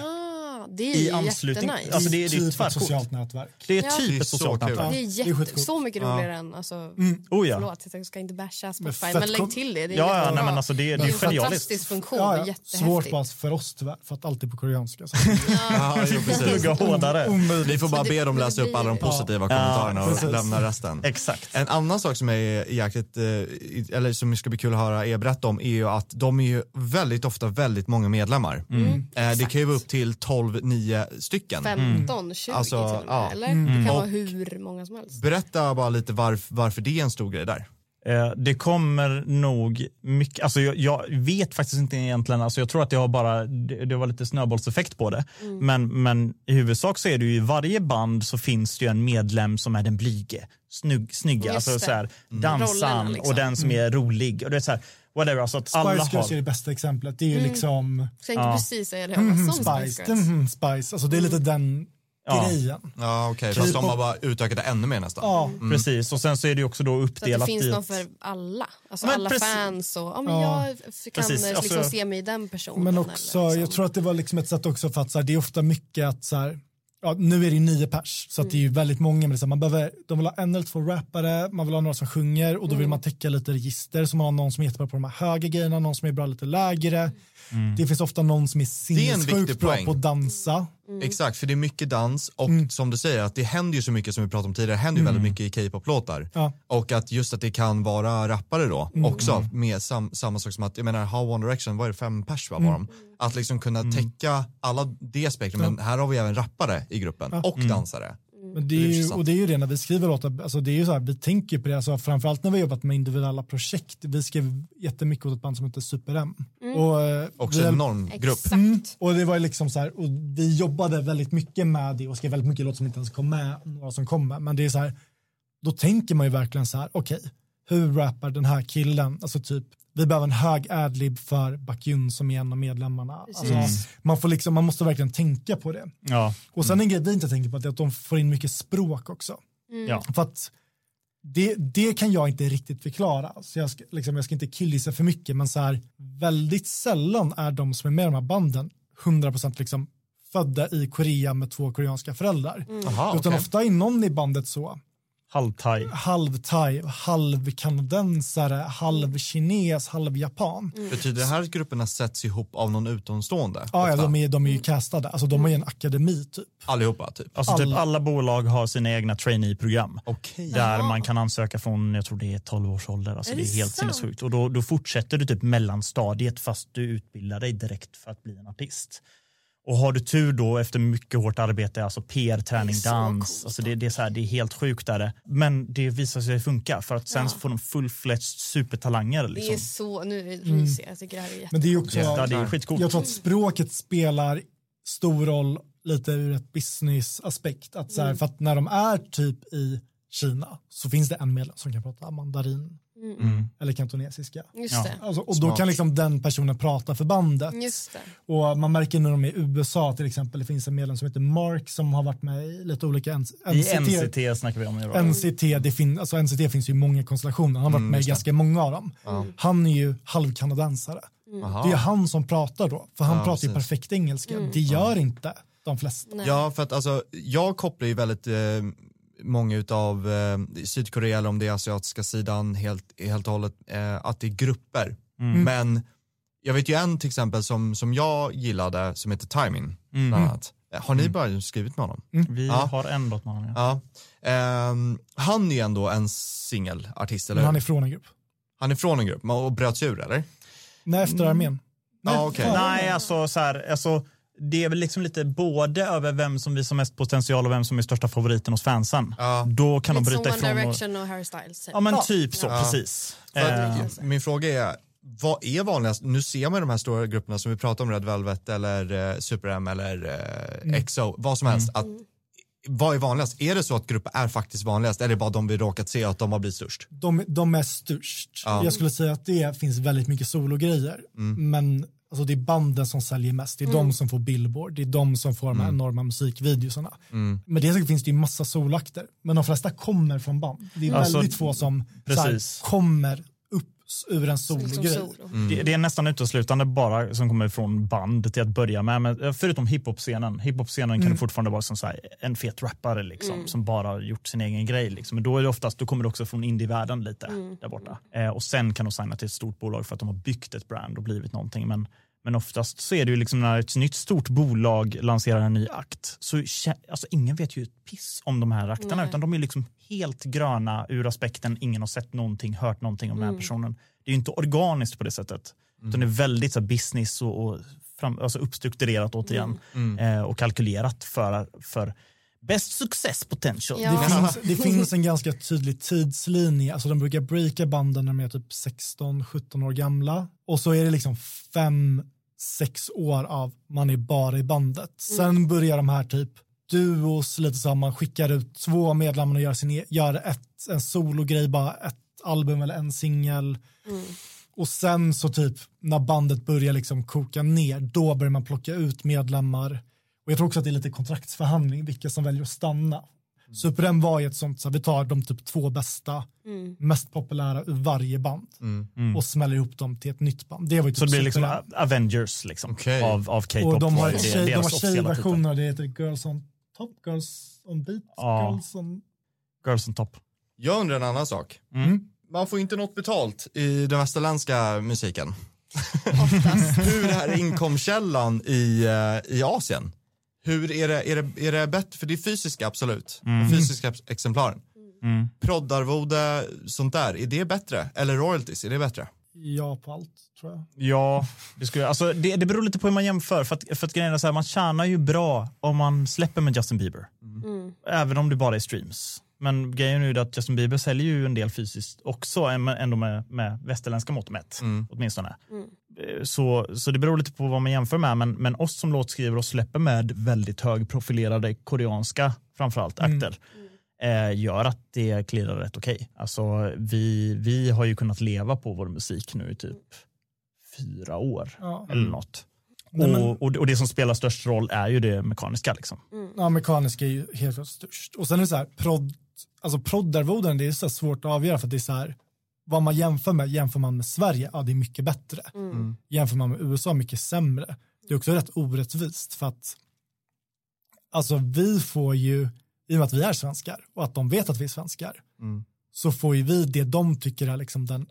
Det är I anslutning- jättenice. alltså det är- typ ett socialt nätverk. Det är Ja. typ är ett så socialt nätverk. det är, det är jätte, så mycket roligare än, alltså, Oh ja. förlåt jag ska inte basha Spotify, fett men lägg till det. Det är Ja, ja, nej, men alltså det, det det är är en genialiskt. fantastisk funktion, Ja, är ja. jättehäftigt. Svårt bara för oss tyvärr, för att allt är på koreanska. Så. Ja. Plugga hårdare. Vi får bara be dem läsa upp alla de positiva Ja, kommentarerna och precis. lämna resten. Exakt. En annan sak som är jäkligt, eh, eller som ska bli kul att höra er berätta om är ju att de är ju väldigt ofta väldigt många medlemmar. Mm. Eh, det kan ju vara upp till 12-9 stycken. 15, 20 Alltså, till och med, ja. eller? Det kan Och- vara hur många som helst. Berätta bara lite varf, varför det är en stor grej där. Eh, Det kommer nog mycket, alltså jag, jag vet faktiskt inte egentligen, alltså jag tror att det har bara, det, det var lite snöbollseffekt på det. Mm. Men, men i huvudsak så är det ju i varje band så finns det ju en medlem som är den blyge, snygg, snygga, Just alltså det. så här, dansan Rollerna liksom. och den som är rolig. Och det är så här, whatever, alltså att alla Spice Girls är har... det bästa exemplet. Det är ju Mm. liksom Jag tänkte Ja. precis säga det, mm, mm, som Spice, mm, Spice. Alltså det är lite den Ja. grejen. Ja okej, fast de har bara utökat det ännu mer nästan. Ja, Precis, och sen så är det ju också då uppdelat det finns i någon att- för alla. Alltså Men alla precis- fans och ja, men Ja. jag kan Precis, eh, liksom alltså- se mig i den personen. men också, liksom. jag tror att det var liksom ett sätt också för att så här, det är ofta mycket att så här, ja, nu är det ju nio pers, så att det är ju väldigt många. Men det man behöver, de vill ha en eller två rappare, man vill ha några som sjunger och då vill man täcka lite register. Så man har någon som är jättebra på de här höga grejerna, någon som är bra lite lägre. Det finns ofta någon som är sinnessjukt bra på att dansa. Exakt, för det är mycket dans och Mm. som du säger att det händer ju så mycket som vi pratade om tidigare, det händer ju väldigt mycket i K-pop-låtar. Ja. Och att just att det kan vara rappare då Mm. också med sam, samma sak som att, jag menar How One Direction, vad är det, fem pers va, Mm. var de? Att liksom kunna täcka alla det spektrum, men här har vi även rappare i gruppen och dansare. Men det är ju, och det är ju det när vi skriver låtar, alltså det är ju så här, vi tänker på det, alltså framförallt när vi har jobbat med individuella projekt. Vi skrev jättemycket åt ett band som heter Super M. Och, eh, Också en enorm grupp. Mm, och det var liksom så här, och vi jobbade väldigt mycket med det och skrev väldigt mycket låtar som inte ens kom med, några som kom med. Men det är så här, då tänker man ju verkligen så här, okej, hur rappar den här killen? Alltså typ, vi behöver en hög adlib för Bakyun som är en av medlemmarna. Alltså, man, får liksom, man måste verkligen tänka på det. Ja, Och sen en grej vi inte tänker på det är att de får in mycket språk också. ja. För att det, det kan jag inte riktigt förklara. Så jag ska, liksom, jag ska inte killgissa för mycket, men så här, väldigt sällan är de som är med i de här banden 100% liksom födda i Korea med två koreanska föräldrar. Aha, Utan okej. ofta är någon i bandet så, Halvthai. halv-thai, halv-kanadensare, halv-kines, halv-japan. Betyder det här att grupperna sätts ihop av någon utomstående? Ja, ja, de är, de är ju castade, alltså de har ju en akademi typ. Allihopa typ? Alltså typ Alla- alla bolag har sina egna trainee-program. Okej. Där man kan ansöka från, jag tror det är 12 års ålder. Alltså Är det är det helt sant? sinnessjukt. Och då, då fortsätter du typ mellanstadiet fast du utbildar dig direkt för att bli en artist. Och har du tur då efter mycket hårt arbete, alltså PR-träning, Det är så dans, alltså det, det, är så här, det är helt sjukt där. Men det visar sig funka för att sen Ja. så får de full-fledged supertalanger. Det Liksom. är så, nu ryser jag, jag tycker det här är jätte... Men det är också, Ja, det är skitcoolt. jag tror att språket spelar stor roll lite ur ett business-aspekt. Att så här, För att när de är typ i Kina så finns det en medlem som kan prata mandarin Mm. eller kantonesiska. Just Ja. det. Alltså, och då Smart. kan liksom den personen prata för bandet. Just det. Och man märker när de är i USA till exempel, det finns en medlem som heter Mark som har varit med i lite olika N- I NCT snackar vi om då. NCT, det fin, alltså NCT finns ju i många konstellationer, han har varit Mm, med i ganska många av dem. Han är ju halvkanadensare. Aha. Det är han som pratar då, för han Ja, pratar ju precis. perfekt engelska. Det gör inte de flesta. Nej. Ja, för att alltså, jag kopplar ju väldigt eh, många utav eh, Sydkorea eller om det är asiatiska sidan helt, helt och hållet, eh, att det är grupper. Mm. Men jag vet ju en till exempel som, som jag gillade som heter Timing, Mm. bland annat. Eh, Har ni bara skrivit med honom? Vi Ja. har en låt med honom. Ja. Ja. Ehm, han är ju ändå en singelartist, eller Men han är från en grupp. Han är från en grupp och bröt sig ur, eller? Nej, efter armén. Nej, okej. fan. Nej, alltså så här, alltså, det är väl liksom lite både över vem som visar mest potential och vem som är största favoriten hos fansen. Ja. Då kan de Lite som bryta One ifrån. Och, Direction och Harry Styles. typ. ja, men Ja. typ så, Ja. precis. Eh, Min fråga är, vad är vanligast? Nu ser man de här stora grupperna som vi pratar om, Red Velvet eller eh, Super M eller eh, EXO, vad som helst. Att, vad är vanligast? Är det så att grupper är faktiskt vanligast eller är det bara de vi råkat se att de har blivit störst? De, de är störst. Ja. Jag skulle säga att det finns väldigt mycket sologrejer. Men alltså, det är banden som säljer mest. Det är de som får Billboard. Det är de som får de här enorma musikvideorna. Men det finns det ju massa solakter. Men de flesta kommer från band. Det är Alltså, väldigt få som här, precis. kommer ur en Som sologrej. solo. det, det är nästan uteslutande bara som kommer från band till att börja med. Men, eh, förutom hiphop-scenen. Hiphop-scenen kan det fortfarande vara som så här, en fet rappare liksom, som bara har gjort sin egen grej. Liksom. Men då, är det oftast, då kommer det också från indievärlden lite där borta. Eh, och sen kan de signa till ett stort bolag för att de har byggt ett brand och blivit någonting. Men, men oftast så är det ju liksom när ett nytt stort bolag lanserar en ny akt så alltså, ingen vet ju ett piss om de här akterna Nej. utan de är liksom helt gröna ur aspekten ingen har sett någonting, hört någonting om den här personen. Det är ju inte organiskt på det sättet utan det är väldigt så här, business och, och fram, alltså uppstrukturerat återigen eh, och kalkylerat för, för best success potential. Ja. Det, finns, det finns en ganska tydlig tidslinje. Alltså de brukar breaka banden när de är typ 16-17 år gamla. Och så är det liksom 5-6 år av man är bara i bandet. Sen börjar de här typ duos, lite man skickar ut två medlemmar och gör, sin, e- gör ett, en sologrej, bara ett album eller en singel. Och sen så typ när bandet börjar liksom koka ner, då börjar man plocka ut medlemmar. Och jag tror också att det är lite kontraktsförhandling, vilka som väljer att stanna. Super M var ju ett sånt, så här, vi tar de typ två bästa, mest populära ur varje band och smäller ihop dem till ett nytt band. Det var ju typ Så det blir liksom. Avengers liksom, Okej. av, av K-pop. Och de har, Det är tjej, de har tjejversioner, det heter Girls on top, girls on beat, Ja. girls on... Girls on top. Jag undrar en annan sak. Mm. Man får inte något betalt i den västerländska musiken. [laughs] Hur är inkomstkällan i, eh, i Asien? Hur är det, är, det, är det bättre, för det är fysiska absolut, Mm. fysiska ex- exemplaren. Mm. Proddarvode, sånt där, är det bättre? Eller royalties, är det bättre? Ja på allt tror jag. Ja, det, skulle, alltså, det, det beror lite på hur man jämför. För att, för att grejen är så här, man tjänar ju bra om man släpper med Justin Bieber. Mm. Även om det bara är streams. Men grejen är ju att Justin Bieber säljer ju en del fysiskt också, än- ändå med, med västerländska mått mätt. Mm. Åtminstone. Mm. Eh, Så, så det beror lite på vad man jämför med. Men, men oss som låtskrivare och släpper med väldigt högprofilerade koreanska, framförallt, Mm. akter. Eh, gör att det klirrar rätt okej. Alltså, vi, vi har ju kunnat leva på vår musik nu i typ fyra år Ja. eller något. Nej, men- och, och, och det som spelar störst roll är ju det mekaniska. Liksom. Ja, mekaniska är ju helt klart störst. Och sen är det så här, prod, alltså proddarvoden, det är så svårt att avgöra för att det är så här, vad man jämför med, jämför man med Sverige, ja det är mycket bättre. Mm. Jämför man med USA, mycket sämre. Det är också rätt orättvist för att alltså vi får ju, i och med att vi är svenskar och att de vet att vi är svenskar, Mm. så får ju vi det de tycker är liksom den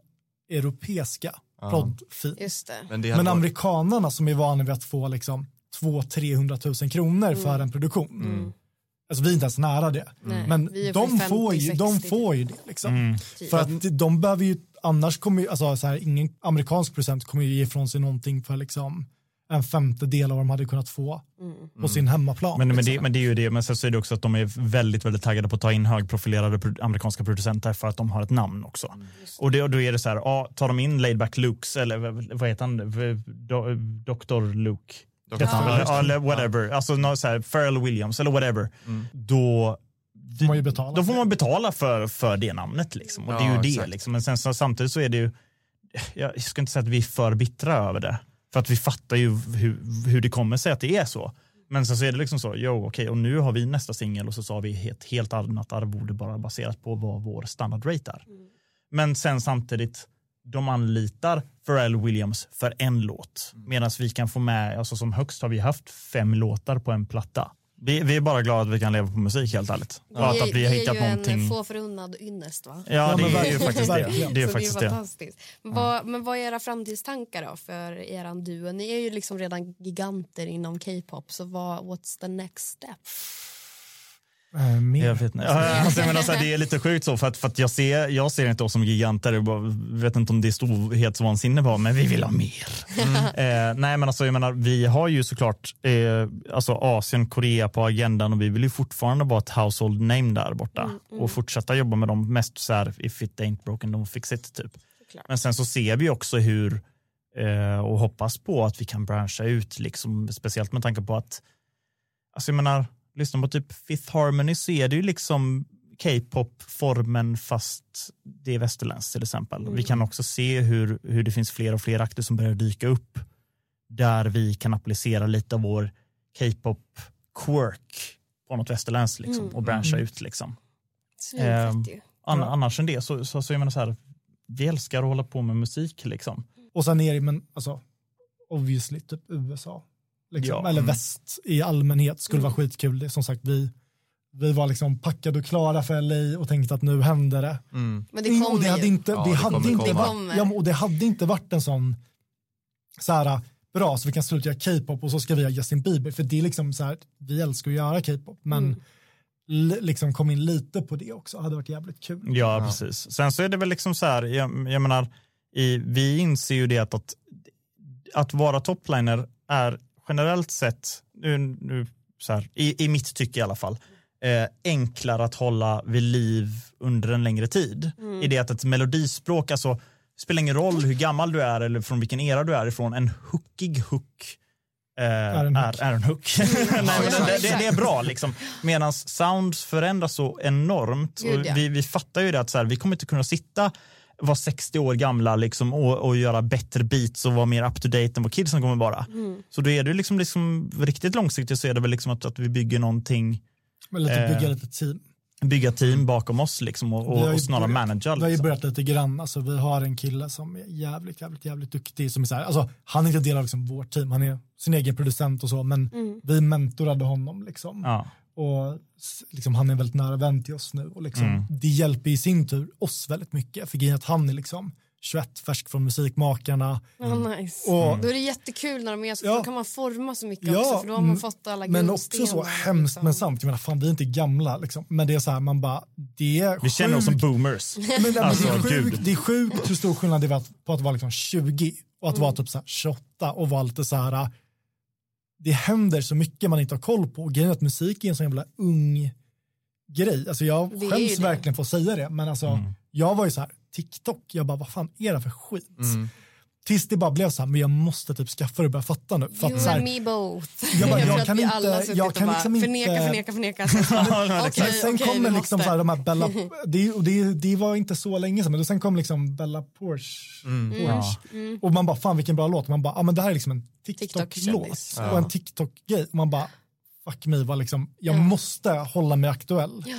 europeiska Ja. proddfin. Just det. Men, det Men amerikanerna som är vana vid att få liksom 200-300 000 kronor för en produktion. Mm. Alltså vi är inte ens nära det. Nej, Men på de får, ju, 50, de 60. får ju det liksom. Mm. Typ. För att de behöver ju, annars kommer ju, alltså så här, ingen amerikansk producent kommer ju ge ifrån sig någonting för liksom en femtedel av vad de hade kunnat få Mm. på sin hemmaplan. Men, men, liksom. det, men det är ju det, men sen så är det också att de är väldigt, väldigt taggade på att ta in högprofilerade pro- amerikanska producenter för att de har ett namn också. Och, det, och då är det så här, ja, tar de in Laidback Lukes, eller vad- vad heter han, Dr. Luke? Väl? Ja. Ja, eller whatever, alltså något så här, Pharrell Williams eller whatever. Då, får man ju betala. då får för. man betala för, för det namnet. Liksom. Och det är Ja, ju det. exakt. Liksom. Men sen så, samtidigt så är det ju, jag ska inte säga att vi är för bittra över det. För att vi fattar ju hur, hur det kommer sig att det är så. Men sen så är det liksom så, jo okej, och nu har vi nästa singel och så sa vi ett helt annat arvode bara baserat på vad vår standardrate är. Men sen samtidigt, de anlitar Pharrell Williams för en låt. Medan vi kan få med, alltså som högst har vi haft fem låtar på en platta. Vi, vi är bara glada att vi kan leva på musik helt ärligt. Och att, att vi har hittat är ju någonting. en få förunnad ynnest va? Ja, Ja, det är ju faktiskt det. Det är så faktiskt det är fantastiskt. Men, vad, men vad är era framtidstankar då för er duo? Ni är ju liksom redan giganter inom K-pop så vad, what's the next step? Eh, mer. Jag vet inte. Ja, Alltså, jag menar, så här, det är lite sjukt så för att, för att jag, ser, jag ser inte oss som giganter. Jag bara, vet inte om det är storhetsvansinne bara, men vi vill ha mer. Eh, nej men alltså jag menar, vi har ju såklart eh, alltså Asien, Korea på agendan och vi vill ju fortfarande vara ett household name där borta och fortsätta jobba med dem mest så här if it ain't broken don't fix it typ. Såklart. Men sen så ser vi också hur eh, och hoppas på att vi kan branscha ut liksom speciellt med tanke på att alltså jag menar, lyssna på typ Fifth Harmony så är det ju liksom K-pop-formen fast det är västerländskt till exempel. Vi kan också se hur, hur det finns fler och fler akter som börjar dyka upp där vi kan applicera lite av vår K-pop-quirk på något västerländskt liksom, Mm. och branscha ut. Liksom. Ju. An. Annars än det så, så, så jag menar så här, vi älskar att hålla på med musik. Liksom. Och sen är det, men alltså, obviously, typ USA. Liksom. Ja. Eller Mm. väst i allmänhet skulle vara Mm. skitkul. Det, som sagt, vi, vi var liksom packade och klara för LA och tänkte att nu händer det. Mm. Men det Mm, kommer och det hade inte, Ja, det det hade inte varit, Det ja, och det hade inte varit en sån så här, bra så vi kan sluta göra K-pop och så ska vi göra Justin Bieber för det är liksom så här, vi älskar att göra K-pop men Mm. li, liksom kom in lite på det också hade varit jävligt kul. Ja, precis. Sen så är det väl liksom så här, jag, jag menar, i, vi inser ju det att, att, att vara topliner är generellt sett, nu, nu, så här, i, i mitt tycke i alla fall, eh, enklare att hålla vid liv under en längre tid. I det att ett melodispråk, alltså, spelar ingen roll hur gammal du är eller från vilken era du är ifrån, en hookig hook eh, är, en är, hook. en hook. [laughs] Nej, det, det, det är bra liksom. Medan sounds förändras så enormt. Gud, ja. vi, vi fattar ju det att så här, vi kommer inte kunna sitta vara 60 år gamla liksom, och, och göra bättre beats och vara mer up to date än vad kidsen kommer vara. Mm. Så då är det liksom, liksom riktigt långsiktigt så är det väl liksom att, att vi bygger någonting, Men lite Eh, bygga lite team. bygga team bakom oss liksom och, och, och snarare börjat- managera. Vi har ju Liksom. börjat lite grann, alltså, vi har en kille som är jävligt, jävligt, jävligt duktig. Som är så här, alltså, han är inte del av liksom, vårt team, han är sin egen producent och så, men Mm. vi mentorade honom. Liksom. Ja. Och liksom, han är väldigt nära vän till oss nu. Och liksom, Mm. Det hjälper i sin tur oss väldigt mycket. För grejen är att han är liksom 21, färsk från Musikmakarna. Nice. Och, Då är det jättekul när de är så, Ja. då kan man forma så mycket Ja, också för då har man mm, fått alla men också så grundstenar, hemskt liksom. men sant. Jag menar, fan, vi är inte gamla, liksom. men det är så här, man bara, det är Vi känner oss som sjukt- boomers. [laughs] Men, Alltså, det, är gud. sjukt, det är sjukt hur stor skillnad det var på att vara liksom 20 och att vara typ så här 28 och vara lite så här. Det händer så mycket man inte har koll på. Och Grejen är att musik är en sån jävla ung grej. Alltså jag Det skäms verkligen för att säga det, men alltså Mm. jag var ju så här, TikTok, jag bara vad fan är det för skit? Mm. Tills det bara blev så här, men jag måste typ skaffa det och börja fatta nu. För You att, så and här, me both. Jag bara, jag att kan inte- jag kan bara liksom inte- Förneka, förneka, förneka. Sen, [laughs] Ja, Men sen okej, kommer liksom måste. så här, de här Bella, [laughs] det, det, det var inte så länge sedan, men sen kom liksom Bella Porsche. Mm. Porsche. Och man bara, fan vilken bra låt. Man bara, ah, men det här är liksom en TikTok-låt och en TikTok-grej. Och man bara, fuck me, vad liksom, jag måste hålla mig aktuell. Är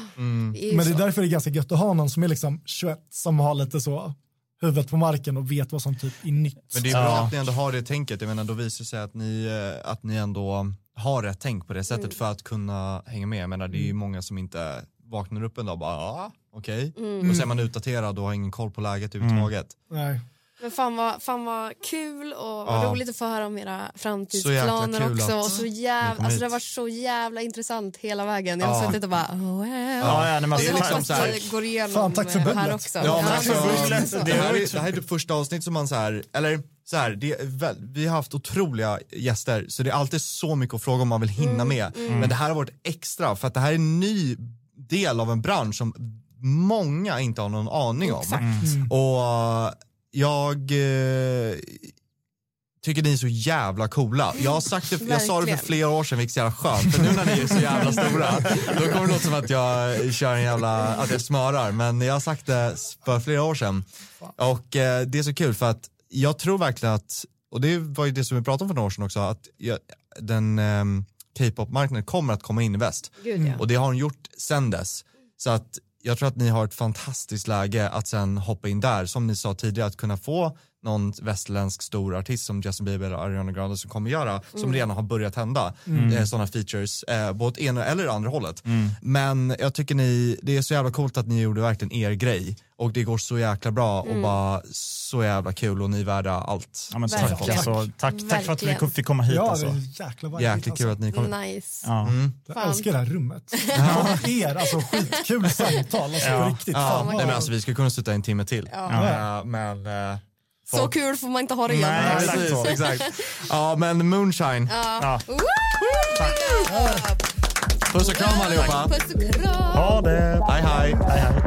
ju Men det är därför det är ganska gött att ha någon som är liksom 21, som har lite så huvudet på marken och vet vad som typ är nytt. Men det är bra Ja. att ni ändå har det tänket, jag menar då visar det sig att ni, eh, att ni ändå har rätt tänk på det sättet Mm. för att kunna hänga med. Jag menar det är ju många som inte vaknar upp en dag och bara ah, okej. Mm. Och så är man utdaterad och har ingen koll på läget överhuvudtaget. Nej. Men fan vad, fan vad kul och vad Ja. roligt att få höra om era framtidsplaner också. att Och så jävla, alltså det har varit så jävla intressant hela vägen. Jag har Ja. suttit och bara oh, well. Ja, ja, nej, men Och alltså, så det är liksom så här- går igenom Fan, tack för eh, här också. Ja, men tack för alltså, så. Det här är, det här är det första avsnitt som man så här, eller så här, det väl, vi har haft otroliga gäster så det är alltid så mycket att fråga om man vill Mm, hinna med. Men det här har varit extra för att det här är en ny del av en bransch som många inte har någon aning om. Exakt. Och jag eh, tycker ni är så jävla coola. Jag har sagt det, jag sa det för flera år sedan vilket är så jävla skönt. För nu när ni är så jävla stora, då kommer det låta som att jag kör en jävla, att jag smörar. Men jag har sagt det för flera år sedan. Och eh, det är så kul för att jag tror verkligen att, och det var ju det som vi pratade om för några år sedan också, att jag, den eh, K-pop-marknaden kommer att komma in i väst. Gud, ja. Och det har hon gjort sen dess. Så att jag tror att ni har ett fantastiskt läge att sen hoppa in där, som ni sa tidigare, att kunna få någon västerländsk stor artist som Justin Bieber eller Ariana Grande som kommer göra, som redan har börjat hända, eh, sådana features, eh, både ena eller andra hållet. Men jag tycker ni, det är så jävla coolt att ni gjorde verkligen er grej och det går så jäkla bra och bara så jävla kul och ni är värda allt. Ja, men tack, Verkligen. alltså, tack, tack för att vi fick komma hit. Ja, alltså. jäkla. Jäkligt kul att ni kom. Nice. Ja. Jag Fan. älskar det här rummet. [laughs] Och er, alltså skitkul samtal. Alltså Ja. riktigt. Ja, Fan, nej, men alltså, vi skulle kunna sitta en timme till. Ja. Eh, men eh, Så kul får man inte ha det igen. Nej, exakt så, [laughs] exakt. Ja, men Moonshine. Ja. Ja. Woo! Tack. Puss och kram allihopa. Puss och kram. Ha det. Hej, hej. hej, hej.